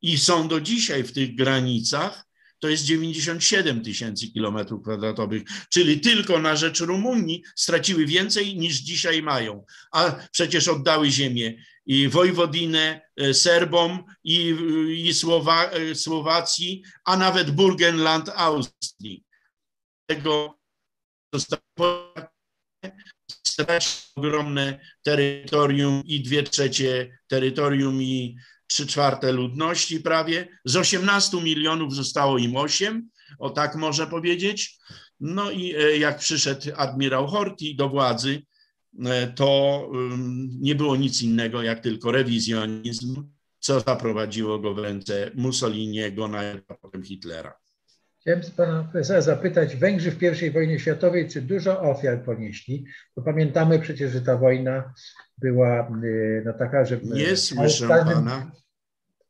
i są do dzisiaj w tych granicach, to jest 97 tysięcy kilometrów kwadratowych, czyli tylko na rzecz Rumunii straciły więcej niż dzisiaj mają, a przecież oddały ziemię i Wojwodinę e, Serbom i, i Słowa, e, Słowacji, a nawet Burgenland Austrii. Tego stracić ogromne terytorium i dwie trzecie terytorium i trzy czwarte ludności prawie. Z 18 milionów zostało im 8, o tak można powiedzieć. No i e, jak przyszedł admirał Horthy do władzy, E, to nie było nic innego jak tylko rewizjonizm, co zaprowadziło go w ręce Mussoliniego, na potem Hitlera. Chciałem pana profesora zapytać, Węgrzy w I wojnie światowej, czy dużo ofiar ponieśli? Bo pamiętamy przecież, że ta wojna była y, no, taka, że... Nie słyszę pana.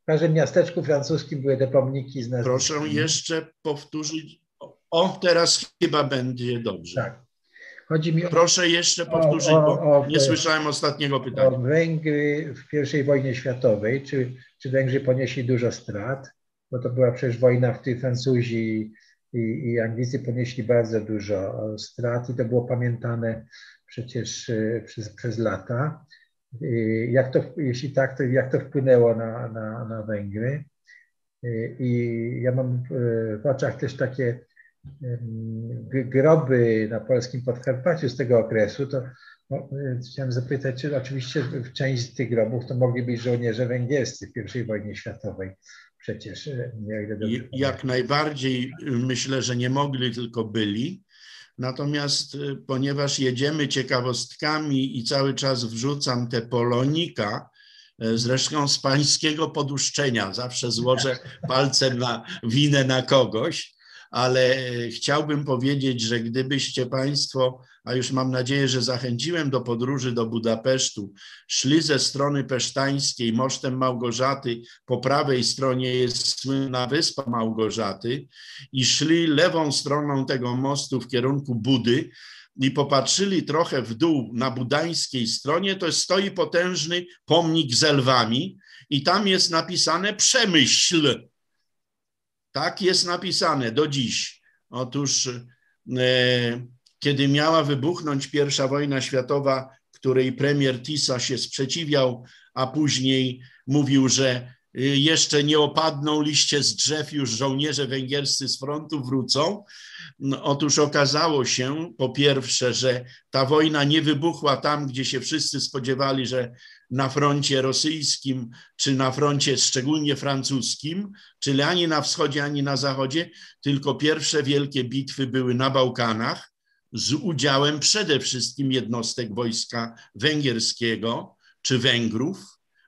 W każdym miasteczku francuskim były te pomniki z nazwiskiem. Proszę jeszcze powtórzyć. O, teraz chyba będzie dobrze. Tak. Chodzi mi o, Proszę jeszcze powtórzyć, o, o, bo nie słyszałem ostatniego pytania. O Węgry w I wojnie światowej, czy, czy Węgrzy ponieśli dużo strat? Bo to była przecież wojna, w której Francuzi i, i Anglicy ponieśli bardzo dużo strat i to było pamiętane przecież e, przez, przez lata. Jak to, jeśli tak, to jak to wpłynęło na, na, na Węgry? I ja mam w oczach też takie groby na polskim Podkarpaciu z tego okresu, to no, chciałem zapytać, czy oczywiście w część z tych grobów to mogli być żołnierze węgierscy w I wojnie światowej. Przecież jak, jak najbardziej myślę, że nie mogli, tylko byli. Natomiast e, ponieważ jedziemy ciekawostkami i cały czas wrzucam te polonika, e, zresztą z pańskiego poduszczenia, zawsze złożę palcem na winę na kogoś, ale chciałbym powiedzieć, że gdybyście Państwo, a już mam nadzieję, że zachęciłem do podróży do Budapesztu, szli ze strony pesztańskiej mosztem Małgorzaty, po prawej stronie jest słynna wyspa Małgorzaty i szli lewą stroną tego mostu w kierunku Budy, i popatrzyli trochę w dół na budańskiej stronie, to stoi potężny pomnik z lwami i tam jest napisane Przemyśl. Tak jest napisane do dziś. Otóż, e, kiedy miała wybuchnąć pierwsza wojna światowa, której premier Tisa się sprzeciwiał, a później mówił, że e, jeszcze nie opadną liście z drzew, już żołnierze węgierscy z frontu wrócą. No, otóż okazało się, po pierwsze, że ta wojna nie wybuchła tam, gdzie się wszyscy spodziewali, że na froncie rosyjskim, czy na froncie szczególnie francuskim, czyli ani na wschodzie, ani na zachodzie, tylko pierwsze wielkie bitwy były na Bałkanach z udziałem przede wszystkim jednostek wojska węgierskiego czy Węgrów,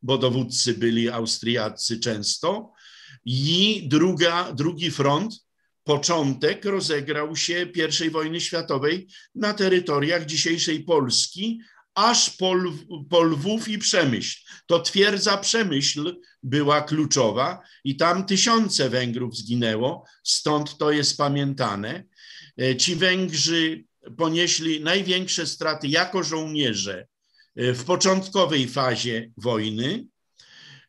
bo dowódcy byli Austriacy często. I druga, drugi front, początek rozegrał się I wojny światowej na terytoriach dzisiejszej Polski, aż po, po Lwów i Przemyśl. To twierdza Przemyśl była kluczowa i tam tysiące Węgrów zginęło, stąd to jest pamiętane. E, ci Węgrzy ponieśli największe straty jako żołnierze e, w początkowej fazie wojny,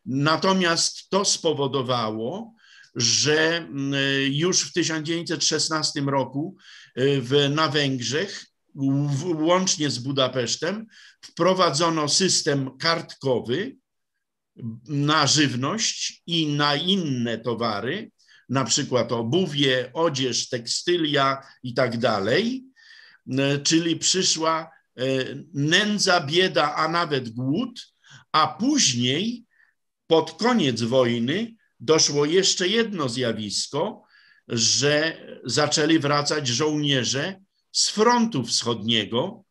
natomiast to spowodowało, że e, już w 1916 roku w, na Węgrzech łącznie z Budapesztem, wprowadzono system kartkowy na żywność i na inne towary, na przykład obuwie, odzież, tekstylia i tak dalej, czyli przyszła e, nędza, bieda, a nawet głód, a później pod koniec wojny doszło jeszcze jedno zjawisko, że zaczęli wracać żołnierze z frontu wschodniego,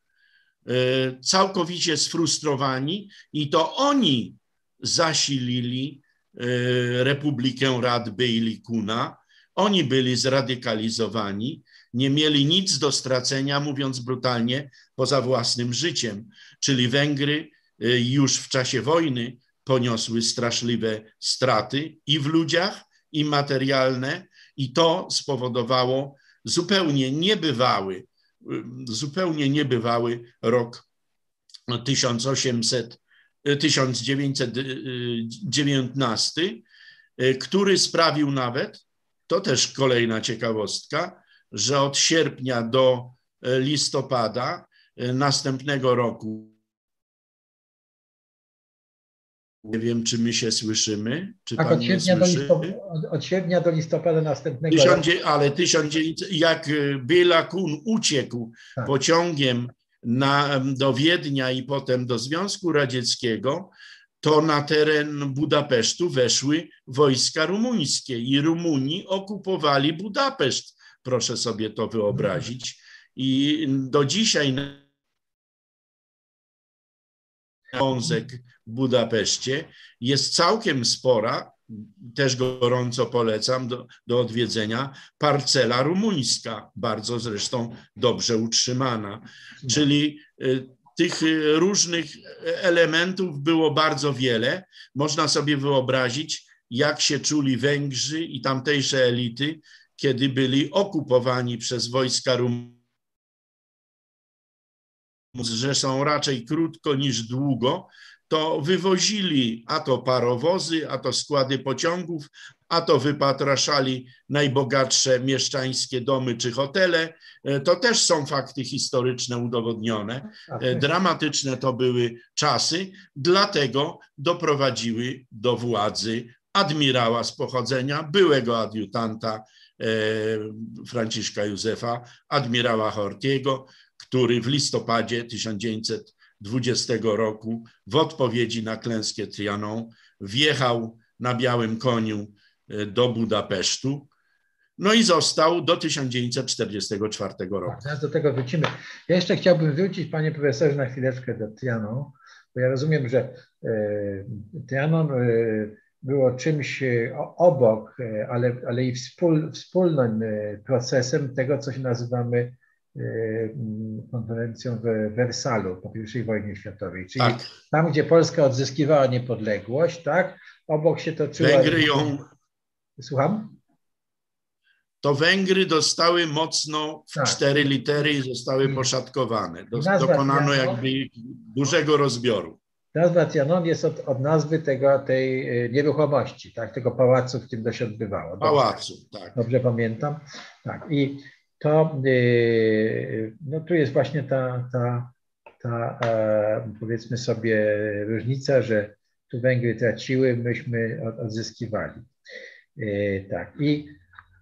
e, całkowicie sfrustrowani, i to oni zasilili e, Republikę Rad Bejlikuna. Oni byli zradykalizowani, nie mieli nic do stracenia, mówiąc brutalnie, poza własnym życiem. Czyli Węgry e, już w czasie wojny poniosły straszliwe straty i w ludziach, i materialne, i to spowodowało zupełnie niebywały, zupełnie niebywały rok 1800, 1919, który sprawił nawet, to też kolejna ciekawostka, że od sierpnia do listopada następnego roku Nie wiem, czy my się słyszymy. Czy tak, pan od sierpnia, do listopada, od sierpnia do listopada następnego roku. Ale 1900, jak Béla Kun uciekł tak. pociągiem na, do Wiednia i potem do Związku Radzieckiego, to na teren Budapesztu weszły wojska rumuńskie i Rumuni okupowali Budapeszt. Proszę sobie to wyobrazić. I do dzisiaj wązek w Budapeszcie jest całkiem spora, też gorąco polecam do, do odwiedzenia, parcela rumuńska, bardzo zresztą dobrze utrzymana. Czyli y, tych y, różnych elementów było bardzo wiele. Można sobie wyobrazić, jak się czuli Węgrzy i tamtejsze elity, kiedy byli okupowani przez wojska rumuńskie że są raczej krótko niż długo, to wywozili a to parowozy, a to składy pociągów, a to wypatraszali najbogatsze mieszczańskie domy czy hotele. E, to też są fakty historyczne udowodnione. E, dramatyczne to były czasy, dlatego doprowadziły do władzy admirała z pochodzenia, byłego adiutanta e, Franciszka Józefa, admirała Hortiego, który w listopadzie 1920 roku w odpowiedzi na klęskę Trianon wjechał na białym koniu e, do Budapesztu. No i został do 1944 roku. Tak, zaraz do tego wrócimy. Ja jeszcze chciałbym wrócić, panie profesorze, na chwileczkę do Trianon, bo ja rozumiem, że e, Trianon e, było czymś obok, ale, ale i wspól, wspólnym procesem tego, co się nazywamy konferencją w Wersalu po I wojnie światowej. Czyli tak. tam, gdzie Polska odzyskiwała niepodległość, tak? Obok się toczyła... Węgry ją... Słucham? To Węgry dostały mocno w tak. cztery litery i zostały poszatkowane. Do, dokonano jakby dużego rozbioru. Nazwa Trianon jest od, od, nazwy tego, tej y, nieruchomości, tak, tego pałacu, w którym to się odbywało. Dobrze, pałacu, tak. Dobrze pamiętam. Tak. I to y, no tu jest właśnie ta, ta, ta powiedzmy sobie różnica, że tu Węgry traciły, myśmy odzyskiwali. Y, tak i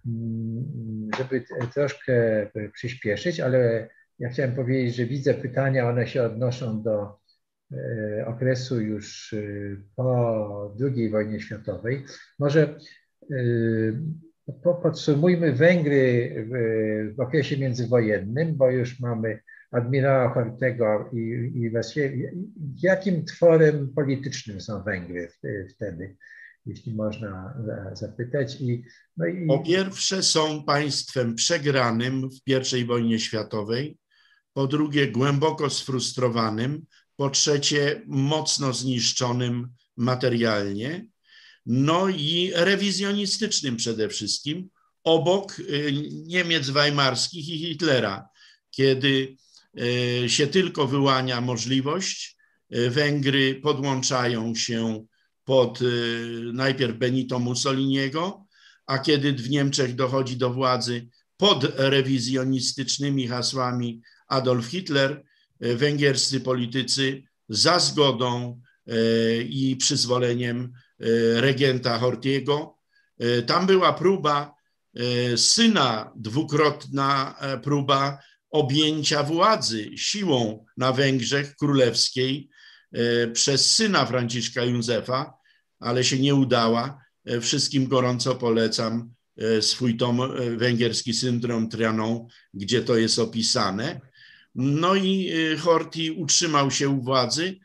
mm, żeby troszkę przyspieszyć, ale ja chciałem powiedzieć, że widzę pytania, one się odnoszą do okresu już po II wojnie światowej. Może Podsumujmy Węgry w, okresie międzywojennym, bo już mamy admirała Hortego i, i jakim tworem politycznym są Węgry wtedy, jeśli można zapytać. I, no i... Po pierwsze są państwem przegranym w I wojnie światowej, po drugie głęboko sfrustrowanym, po trzecie mocno zniszczonym materialnie, no i rewizjonistycznym przede wszystkim, obok y, Niemiec weimarskich i Hitlera, kiedy y, się tylko wyłania możliwość, y, Węgry podłączają się pod najpierw Benito Mussoliniego, a kiedy w Niemczech dochodzi do władzy pod rewizjonistycznymi hasłami Adolf Hitler, węgierscy politycy za zgodą i przyzwoleniem regenta Hortiego. E, tam była próba e, syna, dwukrotna próba objęcia władzy siłą na Węgrzech królewskiej przez syna Franciszka Józefa, ale się nie udała. Wszystkim gorąco polecam swój tom Węgierski syndrom Trianon, gdzie to jest opisane. No i Horti utrzymał się u władzy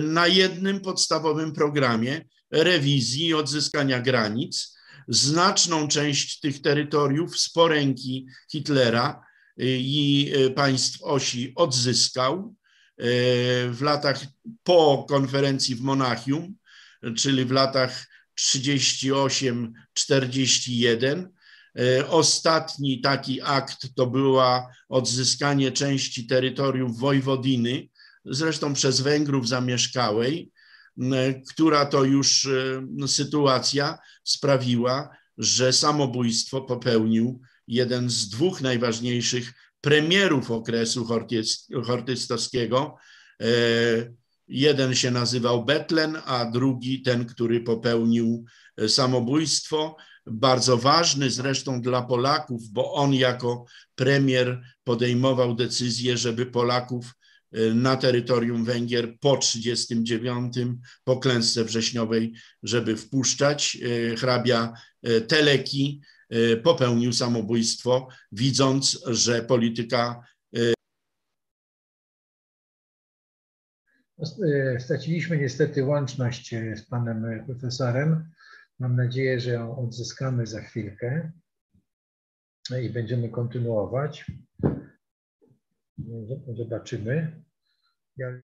na jednym podstawowym programie, rewizji i odzyskania granic. Znaczną część tych terytoriów z poręki Hitlera y, i y, państw osi odzyskał y, w latach po konferencji w Monachium. czyli w latach 38-41. Ostatni taki akt to była odzyskanie części terytorium Wojwodiny, zresztą przez Węgrów zamieszkałej, która to już sytuacja sprawiła, że samobójstwo popełnił jeden z dwóch najważniejszych premierów okresu hortystowskiego. E, jeden się nazywał Betlen, a drugi ten, który popełnił e, samobójstwo. Bardzo ważny zresztą dla Polaków, bo on jako premier podejmował decyzję, żeby Polaków na terytorium Węgier po 1939, po klęsce wrześniowej, żeby wpuszczać. Hrabia Teleki Y, popełnił samobójstwo, widząc, że polityka. Y, y, straciliśmy niestety łączność z panem profesorem. Mam nadzieję, że ją odzyskamy za chwilkę i będziemy kontynuować. Zobaczymy. Ja...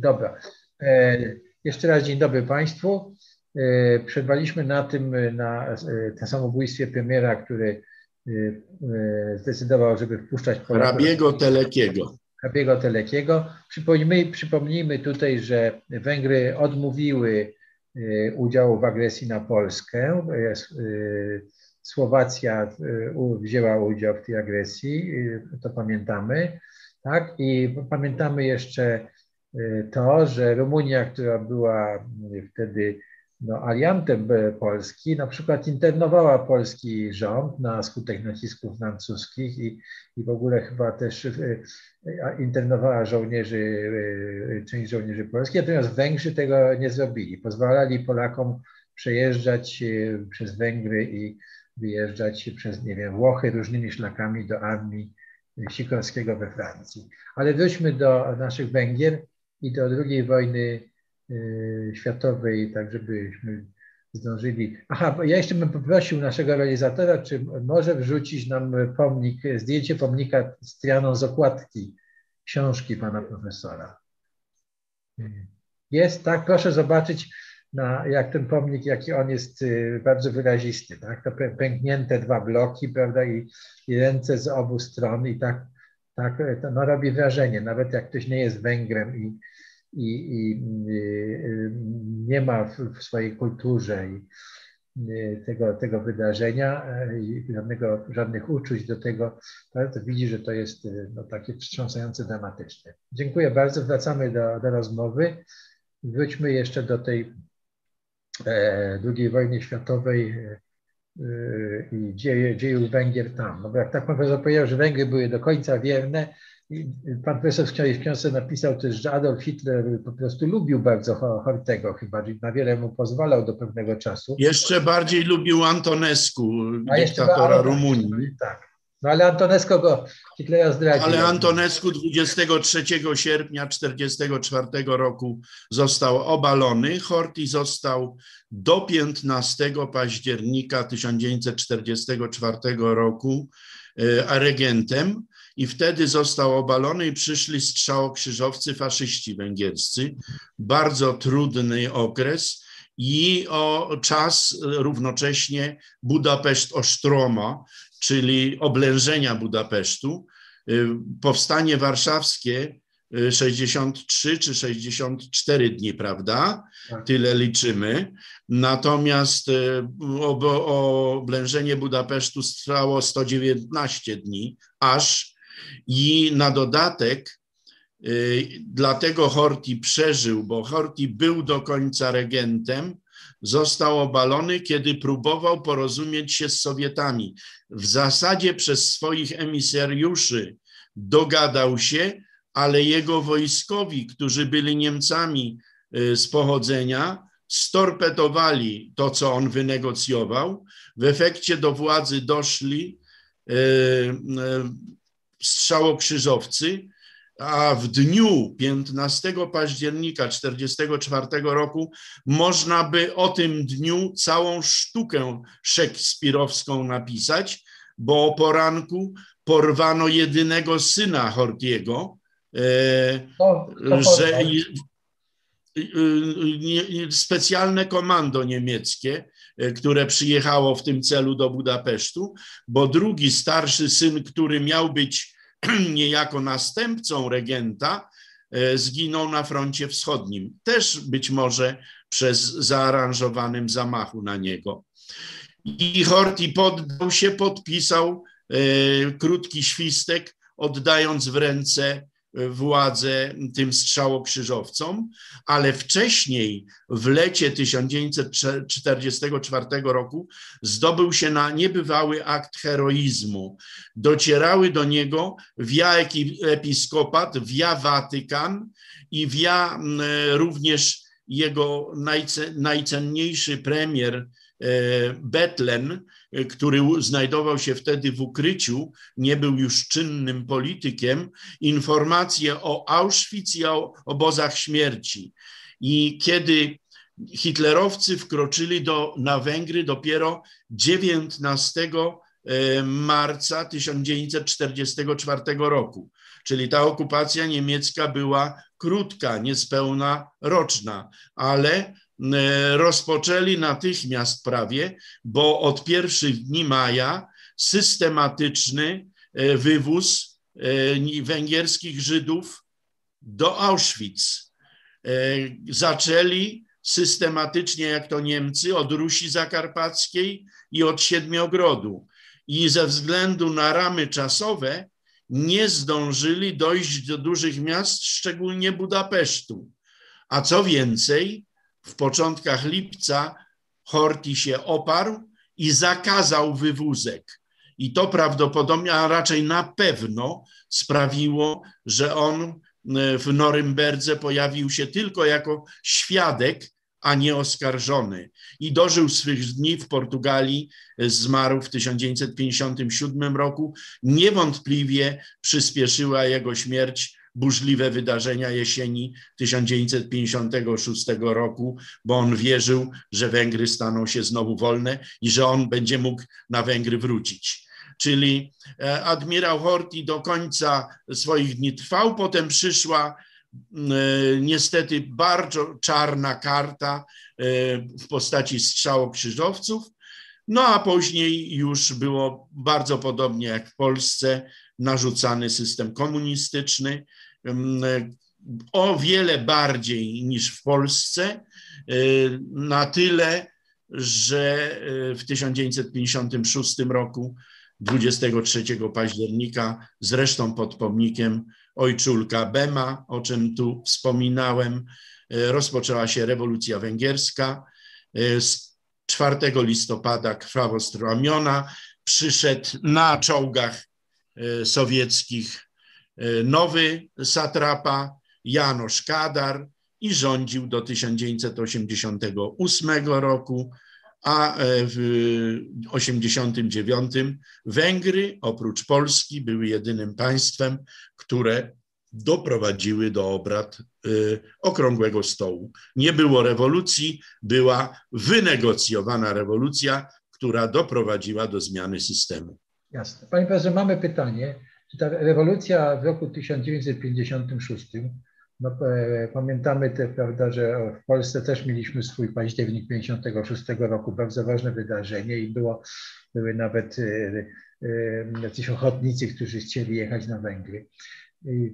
Dobra. E, jeszcze raz dzień dobry Państwu. E, przerwaliśmy na tym, na e, tym samobójstwie premiera, który zdecydował, żeby wpuszczać Polaków. Hrabiego Telekiego. Hrabiego Telekiego. Przypomnijmy, przypomnijmy tutaj, że Węgry odmówiły udziału w agresji na Polskę. Słowacja wzięła udział w tej agresji, to pamiętamy. Tak? I pamiętamy jeszcze to, że Rumunia, która była wtedy no, aliantem Polski, na przykład internowała polski rząd na skutek nacisków francuskich i, i w ogóle chyba też internowała żołnierzy, część żołnierzy polskich, natomiast Węgrzy tego nie zrobili. Pozwalali Polakom przejeżdżać przez Węgry i wyjeżdżać przez, nie wiem, Włochy różnymi szlakami do armii Sikorskiego we Francji. Ale wróćmy do naszych Węgier i do II wojny światowej, tak żebyśmy zdążyli. Aha, ja jeszcze bym poprosił naszego realizatora, czy może wrzucić nam pomnik, zdjęcie pomnika Strianą z okładki książki pana profesora. Jest, tak, proszę zobaczyć, na, jak ten pomnik, jaki on jest y, bardzo wyrazisty, tak, to pęknięte dwa bloki, prawda, i, i ręce z obu stron i tak, tak to no, robi wrażenie, nawet jak ktoś nie jest Węgrem i, i, i y, nie ma w, w swojej kulturze i, y, tego, tego wydarzenia i żadnego, żadnych uczuć do tego, to widzi, że to jest no, takie wstrząsające, dramatyczne. Dziękuję bardzo. Wracamy do, do rozmowy. Wróćmy jeszcze do tej e, II wojny światowej e, i dzieje, dziejów Węgier tam. No bo jak tak pan profesor powiedział, że Węgry były do końca wierne, Pan profesor w książce napisał też, że Adolf Hitler po prostu lubił bardzo Hortego chyba, na wiele mu pozwalał do pewnego czasu. Jeszcze bardziej lubił Antonescu, A dyktatora Rumunii. Tak. No ale Antonesco go Hitlera zdradził. Ale Antonescu 23 sierpnia 1944 roku został obalony. Horthy został do 15 października 1944 roku e, regentem i wtedy został obalony i przyszli strzałokrzyżowcy faszyści węgierscy. Bardzo trudny okres i o czas równocześnie Budapeszt-Ostroma, czyli oblężenia Budapesztu. Y, powstanie warszawskie 63 y, czy 64 dni, prawda? Tak. Tyle liczymy. Natomiast y, oblężenie Budapesztu trwało 119 dni, aż i na dodatek dlatego Horti przeżył, bo Horti był do końca regentem, został obalony, kiedy próbował porozumieć się z Sowietami. W zasadzie przez swoich emisariuszy dogadał się, ale jego wojskowi, którzy byli Niemcami y, z pochodzenia, storpedowali to, co on wynegocjował. W efekcie do władzy doszli y, y, strzałokrzyżowcy, a w dniu 15 października 1944 roku można by o tym dniu całą sztukę szekspirowską napisać, bo o poranku porwano jedynego syna Hortiego, e, że specjalne komando niemieckie, e, które przyjechało w tym celu do Budapesztu, bo drugi starszy syn, który miał być niejako następcą regenta, e, zginął na froncie wschodnim, też być może przez zaaranżowanym zamachu na niego. I Horthy poddał się, podpisał e, krótki świstek, oddając w ręce władzę tym strzałokrzyżowcom, ale wcześniej w lecie 1944 roku zdobył się na niebywały akt heroizmu. Docierały do niego via episkopat, via Watykan i via również jego najcenniejszy premier e, Betlen, który znajdował się wtedy w ukryciu, nie był już czynnym politykiem, informacje o Auschwitz i o obozach śmierci. I kiedy hitlerowcy wkroczyli do, na Węgry dopiero 19 e, marca 1944 roku. Czyli ta okupacja niemiecka była krótka, niespełna roczna, ale E, rozpoczęli natychmiast prawie, bo od pierwszych dni maja systematyczny e, wywóz e, węgierskich Żydów do Auschwitz. Zaczęli systematycznie, jak to Niemcy, od Rusi Zakarpackiej i od Siedmiogrodu. I ze względu na ramy czasowe nie zdążyli dojść do dużych miast, szczególnie Budapesztu. A co więcej, w początkach lipca Horti się oparł i zakazał wywózek. I to prawdopodobnie, a raczej na pewno sprawiło, że on e, w Norymberdze pojawił się tylko jako świadek, a nie oskarżony. I dożył swych dni w Portugalii, zmarł w 1957 roku. Niewątpliwie przyspieszyła jego śmierć burzliwe wydarzenia jesieni 1956 roku, bo on wierzył, że Węgry staną się znowu wolne i że on będzie mógł na Węgry wrócić. Czyli e, admirał Horthy do końca swoich dni trwał, potem przyszła E, niestety bardzo czarna karta e, w postaci strzałokrzyżowców, no a później już było bardzo podobnie jak w Polsce narzucany system komunistyczny, o wiele bardziej niż w Polsce, e, na tyle, że w 1956 roku 23 października, zresztą pod pomnikiem ojczulka Bema, o czym tu wspominałem, e, rozpoczęła się rewolucja węgierska. Z 4 listopada krwawo stramiona przyszedł na czołgach sowieckich nowy satrapa Janosz Kadar i rządził do 1988 roku a e, w 1989 Węgry oprócz Polski były jedynym państwem, które doprowadziły do obrad e, okrągłego stołu. Nie było rewolucji, była wynegocjowana rewolucja, która doprowadziła do zmiany systemu. Jasne. Panie profesorze, mamy pytanie. Czy ta rewolucja w roku 1956 no, e, pamiętamy te, prawda, że w Polsce też mieliśmy swój październik 56 roku, bardzo ważne wydarzenie i było, były nawet e, e, jacyś ochotnicy, którzy chcieli jechać na Węgry.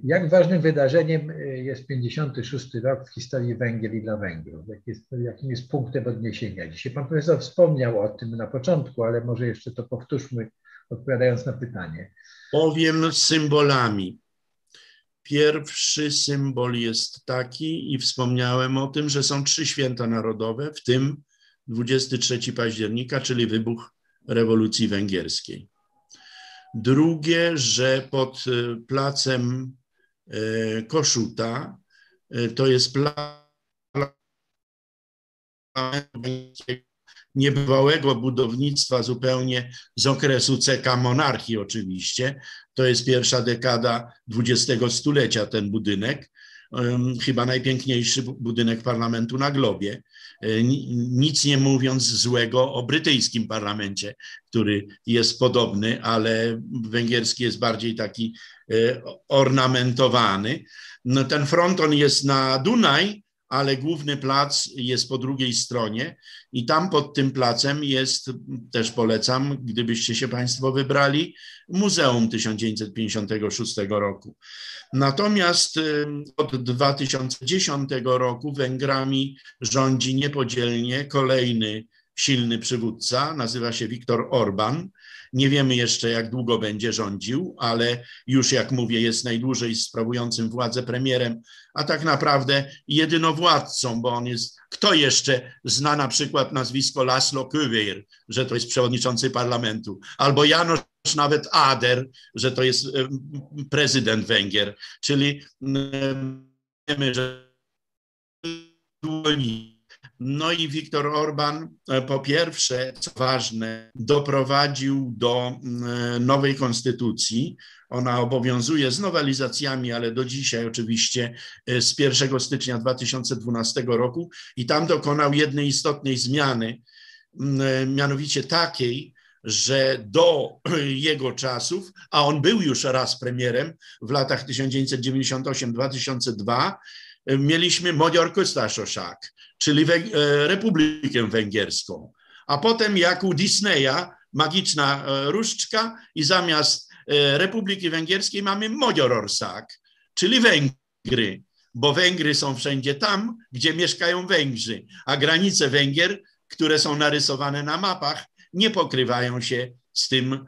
Jak ważnym wydarzeniem jest 56 rok w historii Węgier i dla Węgrów? Jak jest, jakim jest punktem odniesienia? Dzisiaj pan profesor wspomniał o tym na początku, ale może jeszcze to powtórzmy, odpowiadając na pytanie. Powiem symbolami. Pierwszy symbol jest taki, i wspomniałem o tym, że są trzy święta narodowe, w tym 23 października, czyli wybuch rewolucji węgierskiej. Drugie, że pod e, placem e, Koszuta, e, to jest plac niebywałego budownictwa zupełnie z okresu CK monarchii oczywiście. To jest pierwsza dekada XX stulecia ten budynek. Chyba najpiękniejszy budynek parlamentu na globie. E, nic nie mówiąc złego o brytyjskim parlamencie, który jest podobny, ale węgierski jest bardziej taki e, ornamentowany. No, ten fronton jest na Dunaj, ale główny plac jest po drugiej stronie i tam pod tym placem jest, też polecam, gdybyście się Państwo wybrali, Muzeum 1956 roku. Natomiast od 2010 roku Węgrami rządzi niepodzielnie kolejny silny przywódca, nazywa się Viktor Orban. Nie wiemy jeszcze, jak długo będzie rządził, ale już, jak mówię, jest najdłużej sprawującym władzę premierem, a tak naprawdę jedynowładcą, bo on jest. Kto jeszcze zna na przykład nazwisko Laszlo Kövér, że to jest przewodniczący parlamentu, albo Janusz nawet Ader, że to jest prezydent Węgier, czyli wiemy, że no i Viktor Orban e, po pierwsze, co ważne, doprowadził do e, nowej konstytucji. Ona obowiązuje z nowelizacjami, ale do dzisiaj oczywiście e, z 1 stycznia 2012 roku i tam dokonał jednej istotnej zmiany, mianowicie takiej, że do jego czasów, a on był już raz premierem w latach 1998-2002, mieliśmy Magyar Köztársaság, czyli e, Republikę Węgierską. A potem jak u Disneya, magiczna e, różdżka i zamiast e, Republiki Węgierskiej mamy Magyarország, czyli Węgry, bo Węgry są wszędzie tam, gdzie mieszkają Węgrzy, a granice Węgier, które są narysowane na mapach, nie pokrywają się z tym,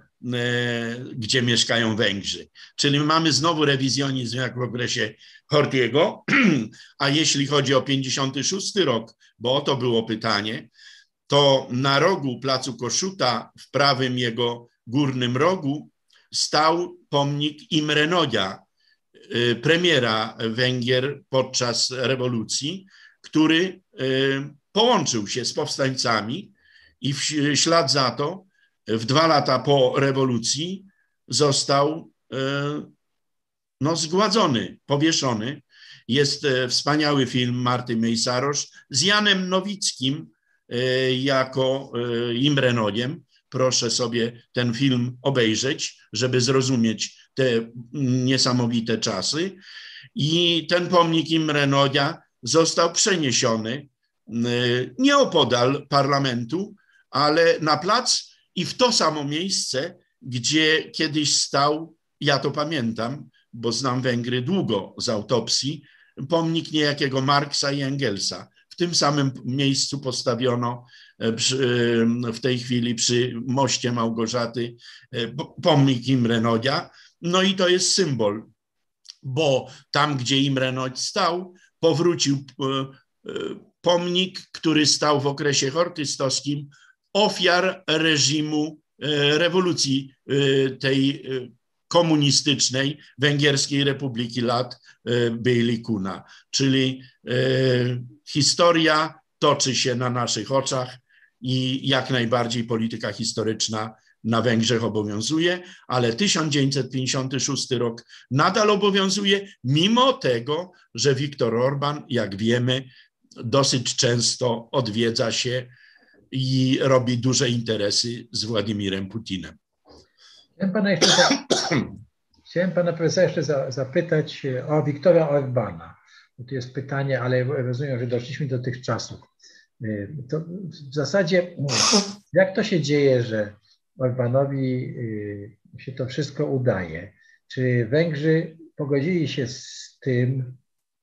gdzie mieszkają Węgrzy. Czyli mamy znowu rewizjonizm jak w okresie Hortiego, a jeśli chodzi o 56 rok, bo o to było pytanie, to na rogu placu Koszuta, w prawym jego górnym rogu, stał pomnik Imre Nodia, y, premiera Węgier podczas rewolucji, który y, połączył się z powstańcami i w ślad za to, w dwa lata po rewolucji, został no, zgładzony, powieszony. Jest wspaniały film Marty Mejsarosz z Janem Nowickim jako Imrenogiem. Proszę sobie ten film obejrzeć, żeby zrozumieć te niesamowite czasy. I ten pomnik Imre Nodia został przeniesiony nieopodal parlamentu, ale na plac i w to samo miejsce, gdzie kiedyś stał, ja to pamiętam, bo znam Węgry długo z autopsji, pomnik niejakiego Marksa i Engelsa. W tym samym miejscu postawiono przy, w tej chwili przy moście Małgorzaty pomnik Imre Nodia. No i to jest symbol, bo tam, gdzie Imre Nodź stał, powrócił pomnik, który stał w okresie hortystowskim ofiar reżimu rewolucji tej komunistycznej Węgierskiej Republiki lat Beylikuna. Czyli historia toczy się na naszych oczach i jak najbardziej polityka historyczna na Węgrzech obowiązuje, ale 1956 rok nadal obowiązuje, mimo tego, że Viktor Orban, jak wiemy, dosyć często odwiedza się i robi duże interesy z Władimirem Putinem. Chciałem pana, jeszcze za... Chciałem pana profesora jeszcze zapytać o Wiktora Orbana. Tu jest pytanie, ale rozumiem, że doszliśmy do tych czasów. To w zasadzie jak to się dzieje, że Orbanowi się to wszystko udaje? Czy Węgrzy pogodzili się z tym,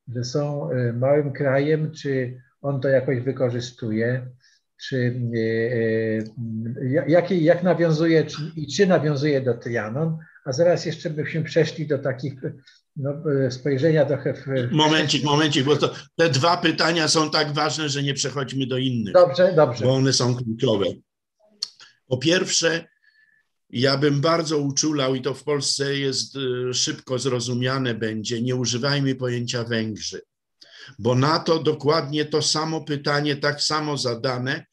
że są małym krajem, czy on to jakoś wykorzystuje? Czy jak, jak nawiązuje czy, i czy nawiązuje do Trianon? A zaraz jeszcze byśmy przeszli do takich no, spojrzenia trochę w... Momencik, momencik, bo to, te dwa pytania są tak ważne, że nie przechodźmy do innych. Dobrze, dobrze. Bo one są kluczowe. Po pierwsze, ja bym bardzo uczulał, i to w Polsce jest szybko zrozumiane będzie, nie używajmy pojęcia Węgrzy, bo na to dokładnie to samo pytanie, tak samo zadane,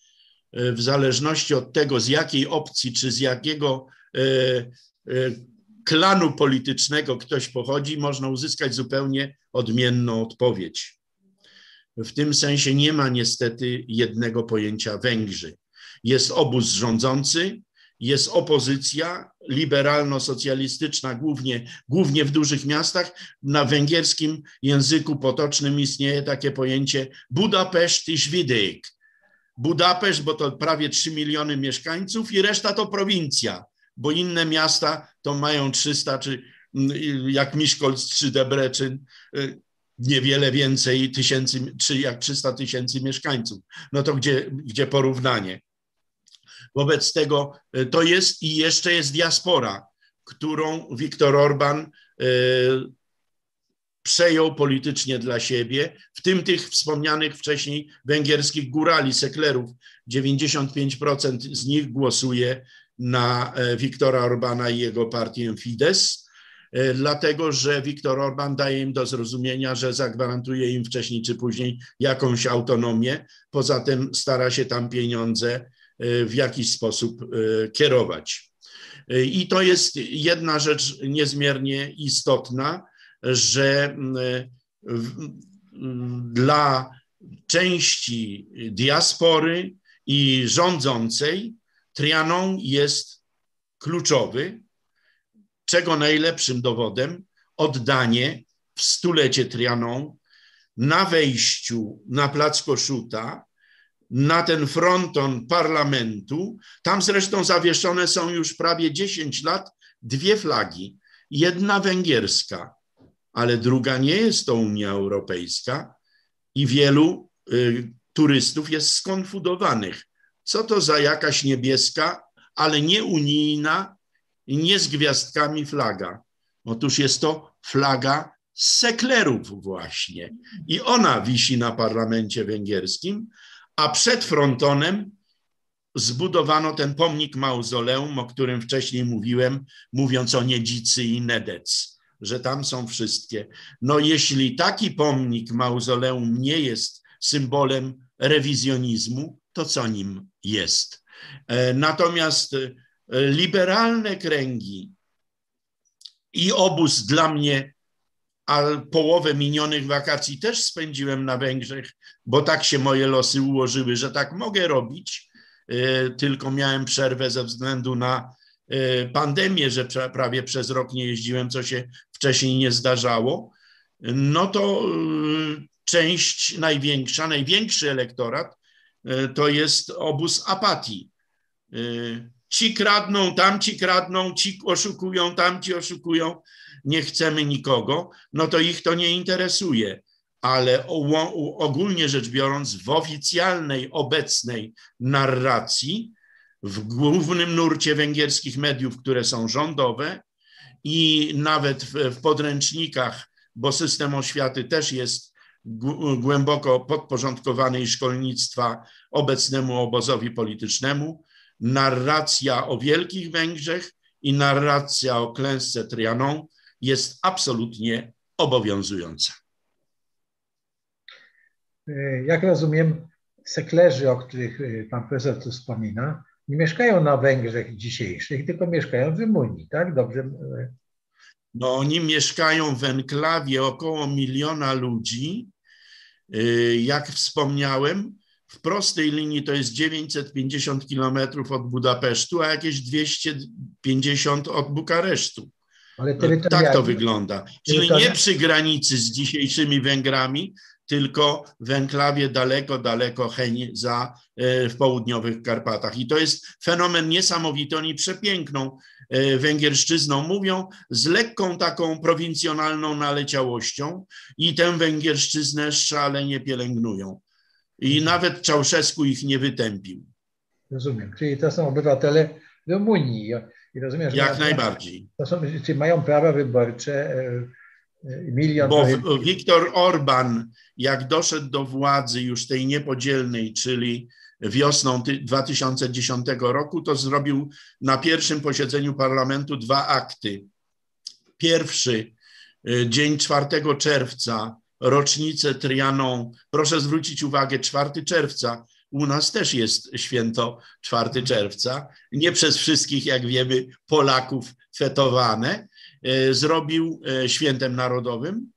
w zależności od tego, z jakiej opcji czy z jakiego klanu politycznego ktoś pochodzi, można uzyskać zupełnie odmienną odpowiedź. W tym sensie nie ma niestety jednego pojęcia Węgrzy. Jest obóz rządzący, jest opozycja liberalno-socjalistyczna, głównie, głównie w dużych miastach. Na węgierskim języku potocznym istnieje takie pojęcie Budapeszt i Szwidek. Budapeszt, bo to prawie 3 miliony mieszkańców i reszta to prowincja bo inne miasta to mają 300, czy jak Miszkolc czy Debreczyn, niewiele więcej tysięcy, czy jak 300 tysięcy mieszkańców. No to gdzie, gdzie porównanie? Wobec tego to jest i jeszcze jest diaspora, którą Viktor Orban przejął politycznie dla siebie, w tym tych wspomnianych wcześniej węgierskich górali, seklerów. 95% z nich głosuje na Viktora Orbana i jego partię Fidesz, dlatego że Viktor Orban daje im do zrozumienia, że zagwarantuje im wcześniej czy później jakąś autonomię. Poza tym stara się tam pieniądze w jakiś sposób kierować. I to jest jedna rzecz niezmiernie istotna, że dla części diaspory i rządzącej Trianon jest kluczowy, czego najlepszym dowodem oddanie w stulecie Trianon na wejściu na plac Koszuta, na ten fronton parlamentu. Tam zresztą zawieszone są już prawie 10 lat dwie flagi. Jedna węgierska, ale druga nie jest to Unia Europejska i wielu y, turystów jest skonfudowanych co to za jakaś niebieska, ale nie unijna nie z gwiazdkami flaga? Otóż jest to flaga seklerów właśnie. I ona wisi na parlamencie węgierskim, a przed frontonem zbudowano ten pomnik mauzoleum, o którym wcześniej mówiłem, mówiąc o Niedzicy i Nedec, że tam są wszystkie. No jeśli taki pomnik mauzoleum nie jest symbolem rewizjonizmu, to co nim jest. Natomiast liberalne kręgi i obóz dla mnie, a połowę minionych wakacji też spędziłem na Węgrzech, bo tak się moje losy ułożyły, że tak mogę robić. E, tylko miałem przerwę ze względu na e, pandemię, że prawie przez rok nie jeździłem, co się wcześniej nie zdarzało. No to e, część największa, największy elektorat to jest obóz apatii ci kradną, tamci kradną, ci oszukują, tamci oszukują, nie chcemy nikogo, no to ich to nie interesuje. Ale ogólnie rzecz biorąc, w oficjalnej, obecnej narracji, w głównym nurcie węgierskich mediów, które są rządowe i nawet w, podręcznikach, bo system oświaty też jest głęboko podporządkowany i szkolnictwa obecnemu obozowi politycznemu, narracja o Wielkich Węgrzech i narracja o klęsce Trianon jest absolutnie obowiązująca. E, jak rozumiem, seklerzy, o których e, pan profesor tu wspomina, nie mieszkają na Węgrzech dzisiejszych, tylko mieszkają w Rumunii, tak? Dobrze? E, no, oni mieszkają w enklawie około miliona ludzi. Jak wspomniałem, w prostej linii to jest 950 kilometrów od Budapesztu, a jakieś 250 od Bukaresztu. No, tak to wygląda. Czyli nie przy granicy z dzisiejszymi Węgrami, tylko w enklawie daleko, daleko Heń za, e, w południowych Karpatach. I to jest fenomen niesamowity. Oni przepiękną e, węgierszczyzną mówią z lekką taką prowincjonalną naleciałością i tę węgierszczyznę szalenie pielęgnują. I nawet Czałszewsku ich nie wytępił. Rozumiem. Czyli to są obywatele Rumunii. I rozumiem, że Jak najbardziej. To są, mają prawa wyborcze. E, e, milion Bo Viktor Orban, jak doszedł do władzy już tej niepodzielnej, czyli wiosną 2010 roku, to zrobił na pierwszym posiedzeniu parlamentu dwa akty. Pierwszy, e, dzień 4 czerwca rocznicę Trianon. Proszę zwrócić uwagę, 4 czerwca. U nas też jest święto 4 czerwca. Nie przez wszystkich, jak wiemy, Polaków fetowane. E, zrobił e, świętem narodowym.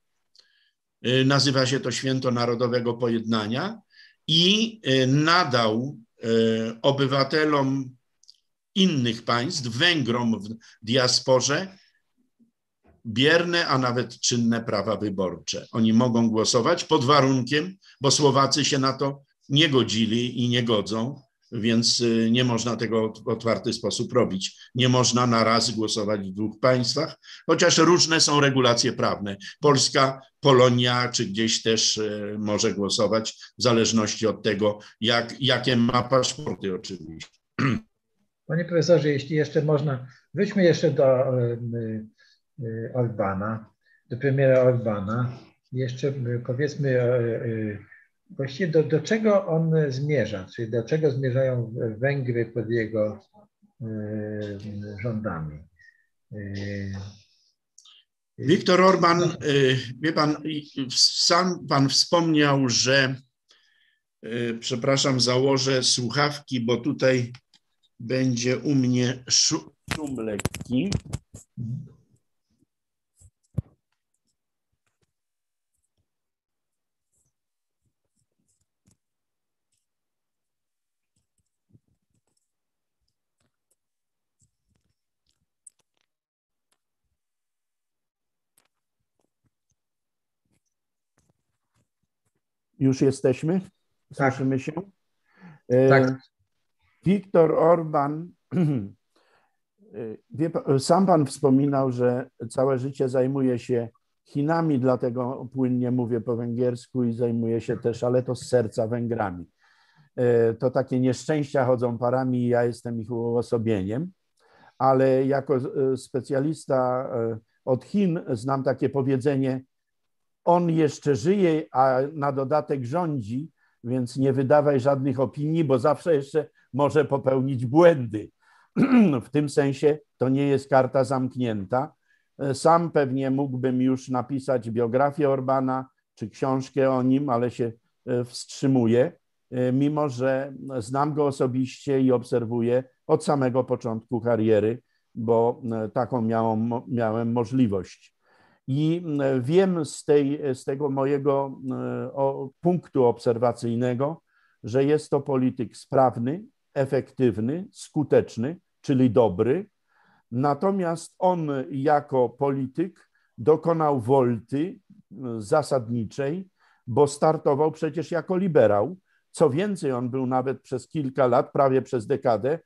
E, nazywa się to Święto Narodowego Pojednania i nadał obywatelom innych państw, Węgrom w diasporze, bierne, a nawet czynne prawa wyborcze. Oni mogą głosować pod warunkiem, bo Słowacy się na to nie godzili i nie godzą, więc y, nie można tego w otwarty sposób robić. Nie można na raz głosować w dwóch państwach, chociaż różne są regulacje prawne. Polska, Polonia, czy gdzieś też y, może głosować, w zależności od tego, jak, jakie ma paszporty oczywiście. Panie profesorze, jeśli jeszcze można, wróćmy jeszcze do y, Y, Orbana, do premiera Orbana. Jeszcze powiedzmy właściwie do, do czego on zmierza, czyli do czego zmierzają Węgry pod jego rządami. Viktor Orban, wie pan, sam pan wspomniał, że przepraszam, założę słuchawki, bo tutaj będzie u mnie szum lekki. Już jesteśmy? Tak. Słyszymy się? E, tak. Viktor Orban, wie, sam pan wspominał, że całe życie zajmuje się Chinami, dlatego płynnie mówię po węgiersku i zajmuje się też, ale to z serca Węgrami. E, to takie nieszczęścia chodzą parami i ja jestem ich uosobieniem, ale jako e, specjalista od Chin znam takie powiedzenie on jeszcze żyje, a na dodatek rządzi, więc nie wydawaj żadnych opinii, bo zawsze jeszcze może popełnić błędy. W tym sensie to nie jest karta zamknięta. Sam pewnie mógłbym już napisać biografię Orbana czy książkę o nim, ale się wstrzymuje, mimo że znam go osobiście i obserwuję od samego początku kariery, bo taką miałem, miałem możliwość. I wiem z, tej, z tego mojego o, punktu obserwacyjnego, że jest to polityk sprawny, efektywny, skuteczny, czyli dobry. Natomiast on jako polityk dokonał wolty zasadniczej, bo startował przecież jako liberał. Co więcej, on był nawet przez kilka lat, prawie przez dekadę,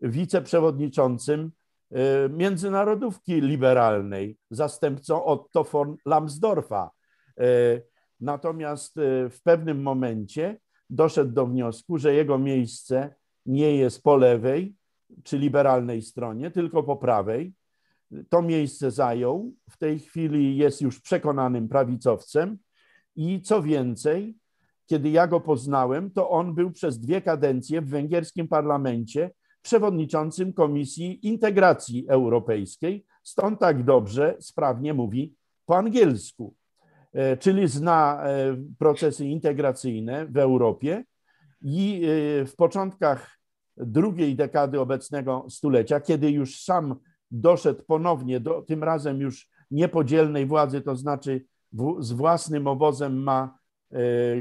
wiceprzewodniczącym e, międzynarodówki liberalnej, zastępcą Otto von Lambsdorffa. E, natomiast e, w pewnym momencie doszedł do wniosku, że jego miejsce nie jest po lewej czy liberalnej stronie, tylko po prawej. To miejsce zajął. W tej chwili jest już przekonanym prawicowcem i co więcej, kiedy ja go poznałem, to on był przez dwie kadencje w węgierskim parlamencie przewodniczącym Komisji Integracji Europejskiej, stąd tak dobrze, sprawnie mówi po angielsku. E, czyli zna e, procesy integracyjne w Europie i e, w początkach drugiej dekady obecnego stulecia, kiedy już sam doszedł ponownie do tym razem już niepodzielnej władzy, to znaczy w, z własnym obozem ma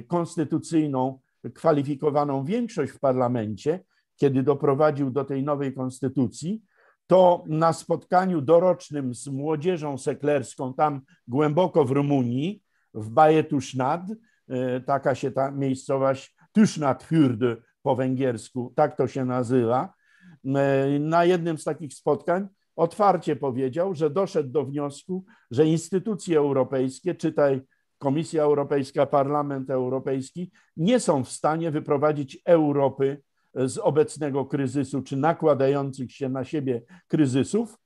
konstytucyjną, kwalifikowaną większość w parlamencie, kiedy doprowadził do tej nowej konstytucji, to na spotkaniu dorocznym z młodzieżą seklerską tam głęboko w Rumunii, w Bajetusznad, e, taka się ta miejscowość Tusznadhürde po węgiersku, tak to się nazywa. E, na jednym z takich spotkań otwarcie powiedział, że doszedł do wniosku, że instytucje europejskie, czytaj Komisja Europejska, Parlament Europejski, nie są w stanie wyprowadzić Europy z obecnego kryzysu, czy nakładających się na siebie kryzysów.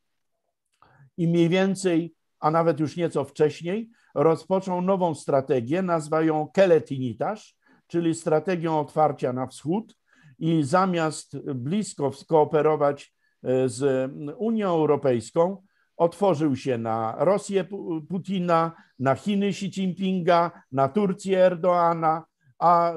I mniej więcej, a nawet już nieco wcześniej, rozpoczął nową strategię, nazwa ją Keletinitas, czyli strategią otwarcia na wschód i zamiast blisko skooperować e, z Unią Europejską, otworzył się na Rosję Putina, na Chiny Xi Jinpinga, na Turcję Erdoana, a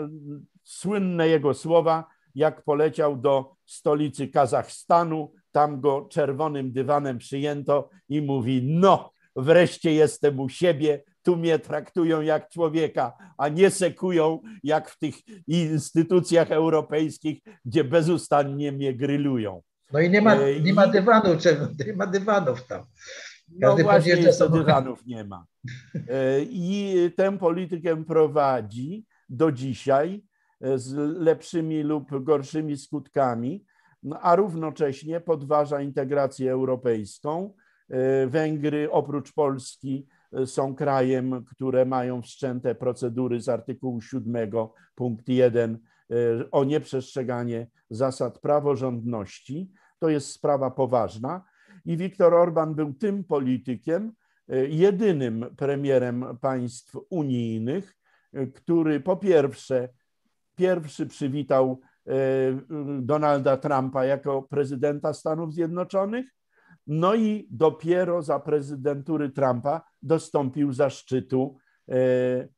słynne jego słowa, jak poleciał do stolicy Kazachstanu, tam go czerwonym dywanem przyjęto i mówi: No, wreszcie jestem u siebie, tu mnie traktują jak człowieka, a nie sekują jak w tych instytucjach europejskich, gdzie bezustannie mnie grylują. No i nie ma, e, nie ma dywanu, nie ma dywanów tam. Każdy no właśnie, jeszcze dywanów nie ma. E, I tę politykę prowadzi do dzisiaj z lepszymi lub gorszymi skutkami, no, a równocześnie podważa integrację europejską. Węgry oprócz Polski są krajem, które mają wszczęte procedury z artykułu 7 punkt 1 e, o nieprzestrzeganie zasad praworządności. To jest sprawa poważna i Viktor Orban był tym politykiem, e, jedynym premierem państw unijnych, e, który po pierwsze pierwszy przywitał Donalda Trumpa jako prezydenta Stanów Zjednoczonych, no i dopiero za prezydentury Trumpa dostąpił zaszczytu e,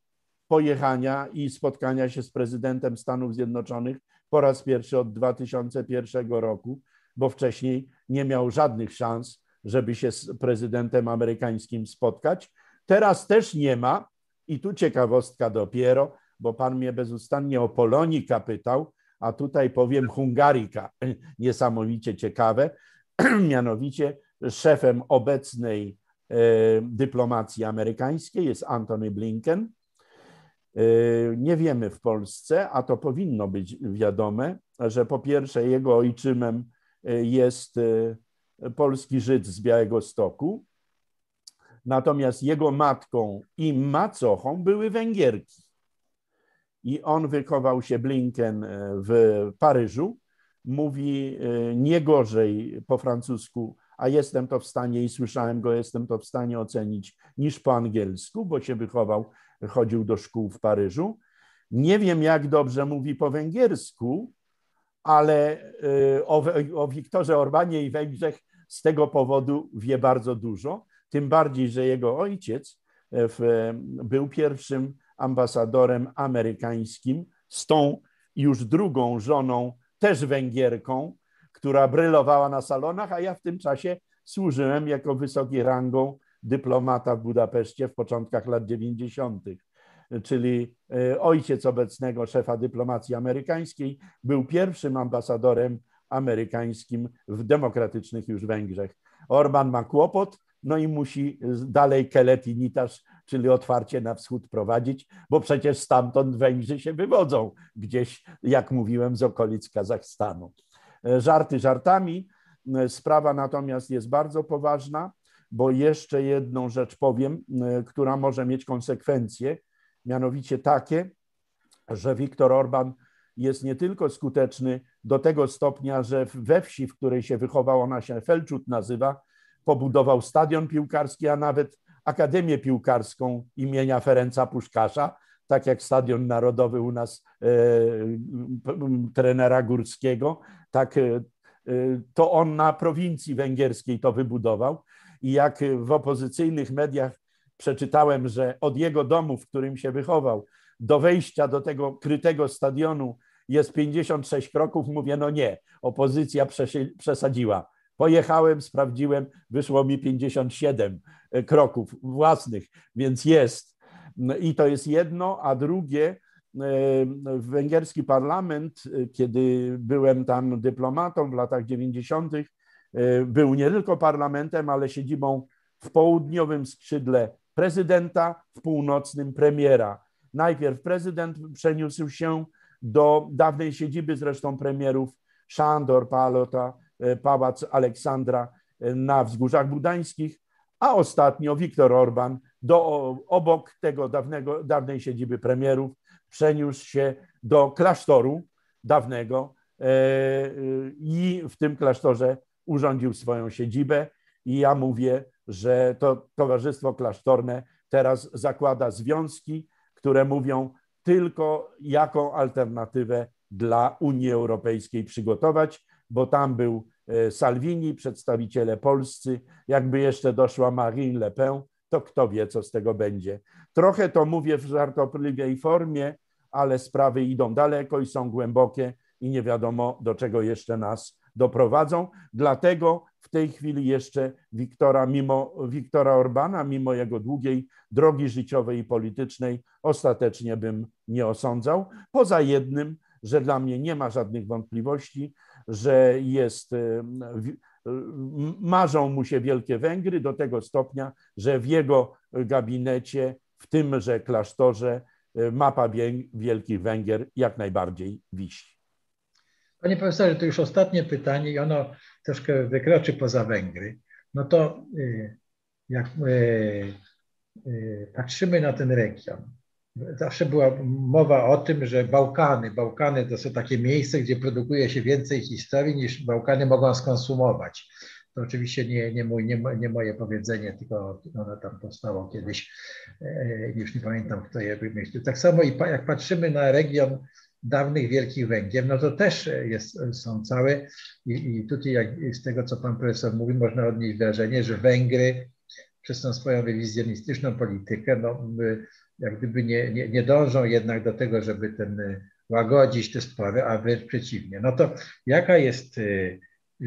pojechania i spotkania się z prezydentem Stanów Zjednoczonych po raz pierwszy od 2001 roku, bo wcześniej nie miał żadnych szans, żeby się z prezydentem amerykańskim spotkać. Teraz też nie ma, i tu ciekawostka dopiero, bo pan mnie bezustannie o Polonika pytał, a tutaj powiem Hungarika, niesamowicie ciekawe. Mianowicie szefem obecnej e, dyplomacji amerykańskiej jest Antony Blinken. E, nie wiemy w Polsce, a to powinno być wiadome, że po pierwsze jego ojczymem e, jest polski Żyd z Białego Stoku, natomiast jego matką i macochą były Węgierki. I on wychował się Blinken w Paryżu, mówi e, nie gorzej po francusku, a jestem to w stanie i słyszałem go, jestem to w stanie ocenić niż po angielsku, bo się wychował, chodził do szkół w Paryżu. Nie wiem, jak dobrze mówi po węgiersku, ale e, o, o Wiktorze Orbanie i Węgrzech z tego powodu wie bardzo dużo. Tym bardziej, że jego ojciec e, w, był pierwszym ambasadorem amerykańskim, z tą już drugą żoną, też Węgierką, która brylowała na salonach, a ja w tym czasie służyłem jako wysokiej rangą dyplomata w Budapeszcie w początkach lat 90. Czyli e, ojciec obecnego szefa dyplomacji amerykańskiej był pierwszym ambasadorem amerykańskim w demokratycznych już Węgrzech. Orban ma kłopot, no i musi dalej Keletinitasz, czyli otwarcie na wschód prowadzić, bo przecież stamtąd Węgrzy się wywodzą, gdzieś, jak mówiłem, z okolic Kazachstanu. E, żarty żartami. E, sprawa natomiast jest bardzo poważna, bo jeszcze jedną rzecz powiem, e, która może mieć konsekwencje, mianowicie takie, że Viktor Orban jest nie tylko skuteczny do tego stopnia, że we wsi, w której się wychował, ona się Felczut nazywa, pobudował stadion piłkarski, a nawet Akademię Piłkarską imienia Ferenca Puszkasza, tak jak Stadion Narodowy u nas e, trenera Górskiego, tak e, to on na prowincji węgierskiej to wybudował. I jak w opozycyjnych mediach przeczytałem, że od jego domu, w którym się wychował, do wejścia do tego krytego stadionu jest 56 kroków, mówię, no nie, opozycja przesadziła. Pojechałem, sprawdziłem, wyszło mi 57 e, kroków własnych, więc jest. No I to jest jedno, a drugie, e, węgierski parlament, e, kiedy byłem tam dyplomatą w latach 90., był nie tylko parlamentem, ale siedzibą w południowym skrzydle prezydenta, w północnym premiera. Najpierw prezydent przeniósł się do dawnej siedziby zresztą premierów Szandor, Palota, Pałac Aleksandra e, na Wzgórzach Budańskich, a ostatnio Viktor Orban do, obok tego dawnego, dawnej siedziby premierów przeniósł się do klasztoru dawnego e, i w tym klasztorze urządził swoją siedzibę. I ja mówię, że to Towarzystwo Klasztorne teraz zakłada związki, które mówią, tylko jaką alternatywę dla Unii Europejskiej przygotować, bo tam był e, Salvini, przedstawiciele polscy, jakby jeszcze doszła Marine Le Pen, to kto wie, co z tego będzie. Trochę to mówię w żartobliwej formie, ale sprawy idą daleko i są głębokie i nie wiadomo, do czego jeszcze nas doprowadzą. Dlatego w tej chwili jeszcze Wiktora, mimo Wiktora Orbana, mimo jego długiej drogi życiowej i politycznej, ostatecznie bym nie osądzał. Poza jednym, że dla mnie nie ma żadnych wątpliwości, że jest, e, marzą mu się Wielkie Węgry do tego stopnia, że w jego gabinecie, w tymże klasztorze, e, mapa Wielkich Węgier jak najbardziej wisi. Panie profesorze, to już ostatnie pytanie i ono troszkę wykroczy poza Węgry. No to y, jak y, y, patrzymy na ten region, zawsze była mowa o tym, że Bałkany, Bałkany to są takie miejsca, gdzie produkuje się więcej historii niż Bałkany mogą skonsumować. To oczywiście nie, nie, mój, nie, nie moje powiedzenie, tylko ono tam powstało kiedyś, już nie pamiętam, kto je wymyślił. Tak samo i jak patrzymy na region dawnych Wielkich Węgier, no to też jest, są całe i, i tutaj jak z tego, co pan profesor mówi, można odnieść wrażenie, że Węgry przez tą swoją rewizjonistyczną politykę, no, jak gdyby nie, nie, nie dążą jednak do tego, żeby ten łagodzić te spory, a wręcz przeciwnie. No to jaka jest y,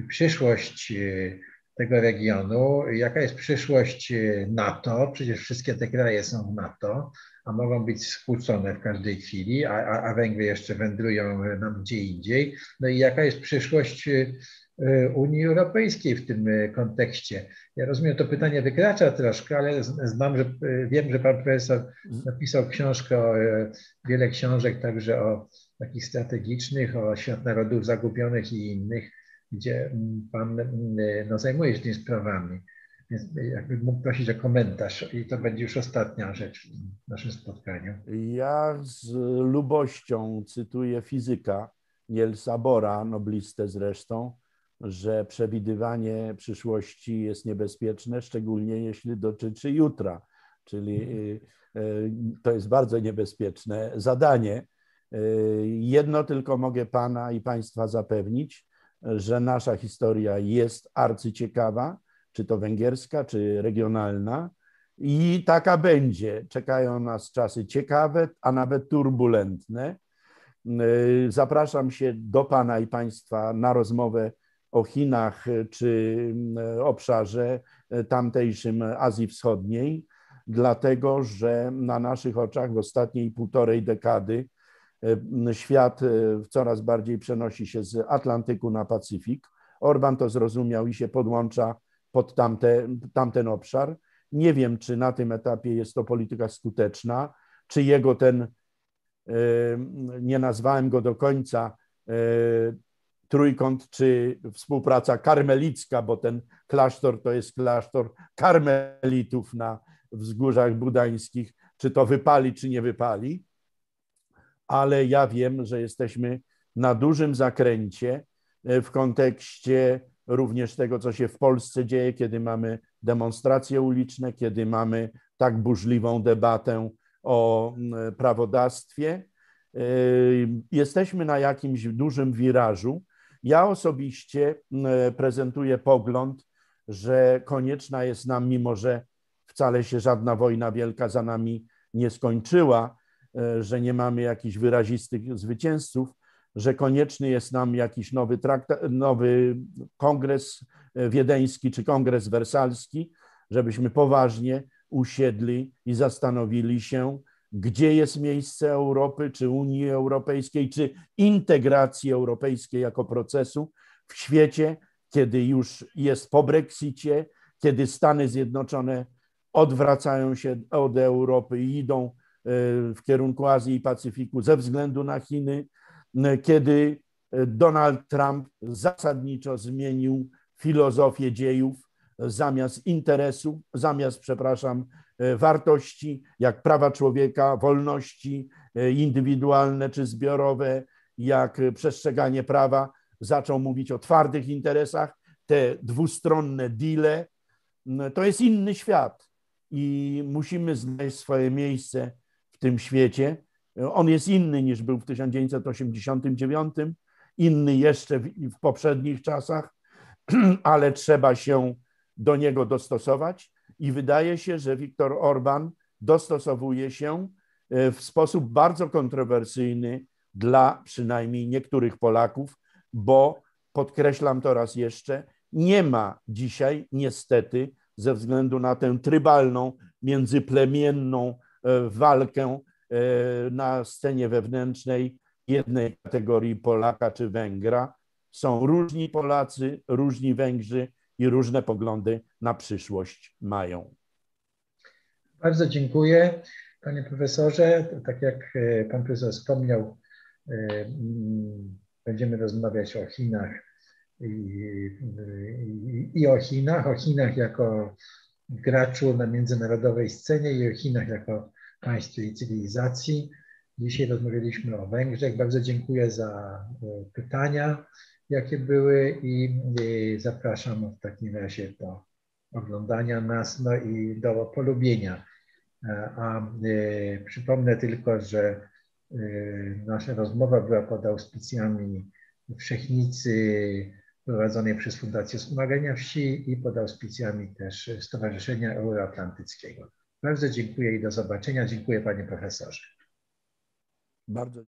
przyszłość y, tego regionu, jaka jest przyszłość y, NATO? Przecież wszystkie te kraje są w NATO a mogą być skłócone w każdej chwili, a, a, Węgry jeszcze wędrują nam gdzie indziej. No i jaka jest przyszłość y, y, Unii Europejskiej w tym y, kontekście? Ja rozumiem, to pytanie wykracza troszkę, ale znam, że wiem, że pan profesor napisał książkę, wiele książek także o takich strategicznych, o świat narodów zagubionych i innych, gdzie mm, pan mm, no, zajmuje się tymi sprawami. Więc jakbym mógł prosić o komentarz i to będzie już ostatnia rzecz w naszym spotkaniu. Ja z lubością cytuję fizyka Nielsa Bora, noblistę zresztą, że przewidywanie przyszłości jest niebezpieczne, szczególnie jeśli dotyczy jutra, czyli y, y, to jest bardzo niebezpieczne zadanie. Y, jedno tylko mogę Pana i Państwa zapewnić, że nasza historia jest arcyciekawa, czy to węgierska, czy regionalna, I taka będzie. Czekają nas czasy ciekawe, a nawet turbulentne. Zapraszam się do Pana i Państwa na rozmowę o Chinach czy obszarze tamtejszym Azji Wschodniej, dlatego że na naszych oczach w ostatniej półtorej dekady świat coraz bardziej przenosi się z Atlantyku na Pacyfik. Orban to zrozumiał i się podłącza pod tamte, tamten obszar. Nie wiem, czy na tym etapie jest to polityka skuteczna, czy jego ten, nie nazwałem go do końca, trójkąt, czy współpraca karmelicka, bo ten klasztor to jest klasztor karmelitów na wzgórzach budańskich, czy to wypali, czy nie wypali. Ale ja wiem, że jesteśmy na dużym zakręcie w kontekście również tego, co się w Polsce dzieje, kiedy mamy demonstracje uliczne, kiedy mamy tak burzliwą debatę o prawodawstwie. Yy, jesteśmy na jakimś dużym wirażu. Ja osobiście mm, prezentuję pogląd, że konieczna jest nam, mimo że wcale się żadna wojna wielka za nami nie skończyła, yy, że nie mamy jakichś wyrazistych zwycięzców, że konieczny jest nam jakiś nowy, nowy kongres wiedeński czy kongres wersalski, żebyśmy poważnie usiedli i zastanowili się, gdzie jest miejsce Europy, czy Unii Europejskiej, czy integracji europejskiej jako procesu w świecie, kiedy już jest po Brexicie, kiedy Stany Zjednoczone odwracają się od Europy i idą e, w kierunku Azji i Pacyfiku ze względu na Chiny, kiedy Donald Trump zasadniczo zmienił filozofię dziejów zamiast interesu, zamiast, przepraszam, wartości, jak prawa człowieka, wolności indywidualne czy zbiorowe, jak przestrzeganie prawa, zaczął mówić o twardych interesach, te dwustronne deale. To jest inny świat i musimy znaleźć swoje miejsce w tym świecie. On jest inny niż był w 1989, inny jeszcze w, w poprzednich czasach, ale trzeba się do niego dostosować i wydaje się, że Viktor Orban dostosowuje się e, w sposób bardzo kontrowersyjny dla przynajmniej niektórych Polaków, bo podkreślam to raz jeszcze, nie ma dzisiaj niestety ze względu na tę trybalną, międzyplemienną e, walkę E, na scenie wewnętrznej jednej kategorii Polaka czy Węgra. Są różni Polacy, różni Węgrzy i różne poglądy na przyszłość mają. Bardzo dziękuję, panie profesorze. Tak jak e, pan profesor wspomniał, e, mm, będziemy rozmawiać o Chinach i, i, i o Chinach, o Chinach jako graczu na międzynarodowej scenie i o Chinach jako państwie i cywilizacji. Dzisiaj rozmawialiśmy o Węgrzech. Bardzo dziękuję za e, pytania, jakie były i zapraszam w takim razie do oglądania nas, no i do polubienia. E, a e, przypomnę tylko, że nasza rozmowa była pod auspicjami Wszechnicy prowadzonej przez Fundację Wspomagania Wsi i pod auspicjami też Stowarzyszenia Euroatlantyckiego. Bardzo dziękuję i do zobaczenia. Dziękuję panie profesorze. Bardzo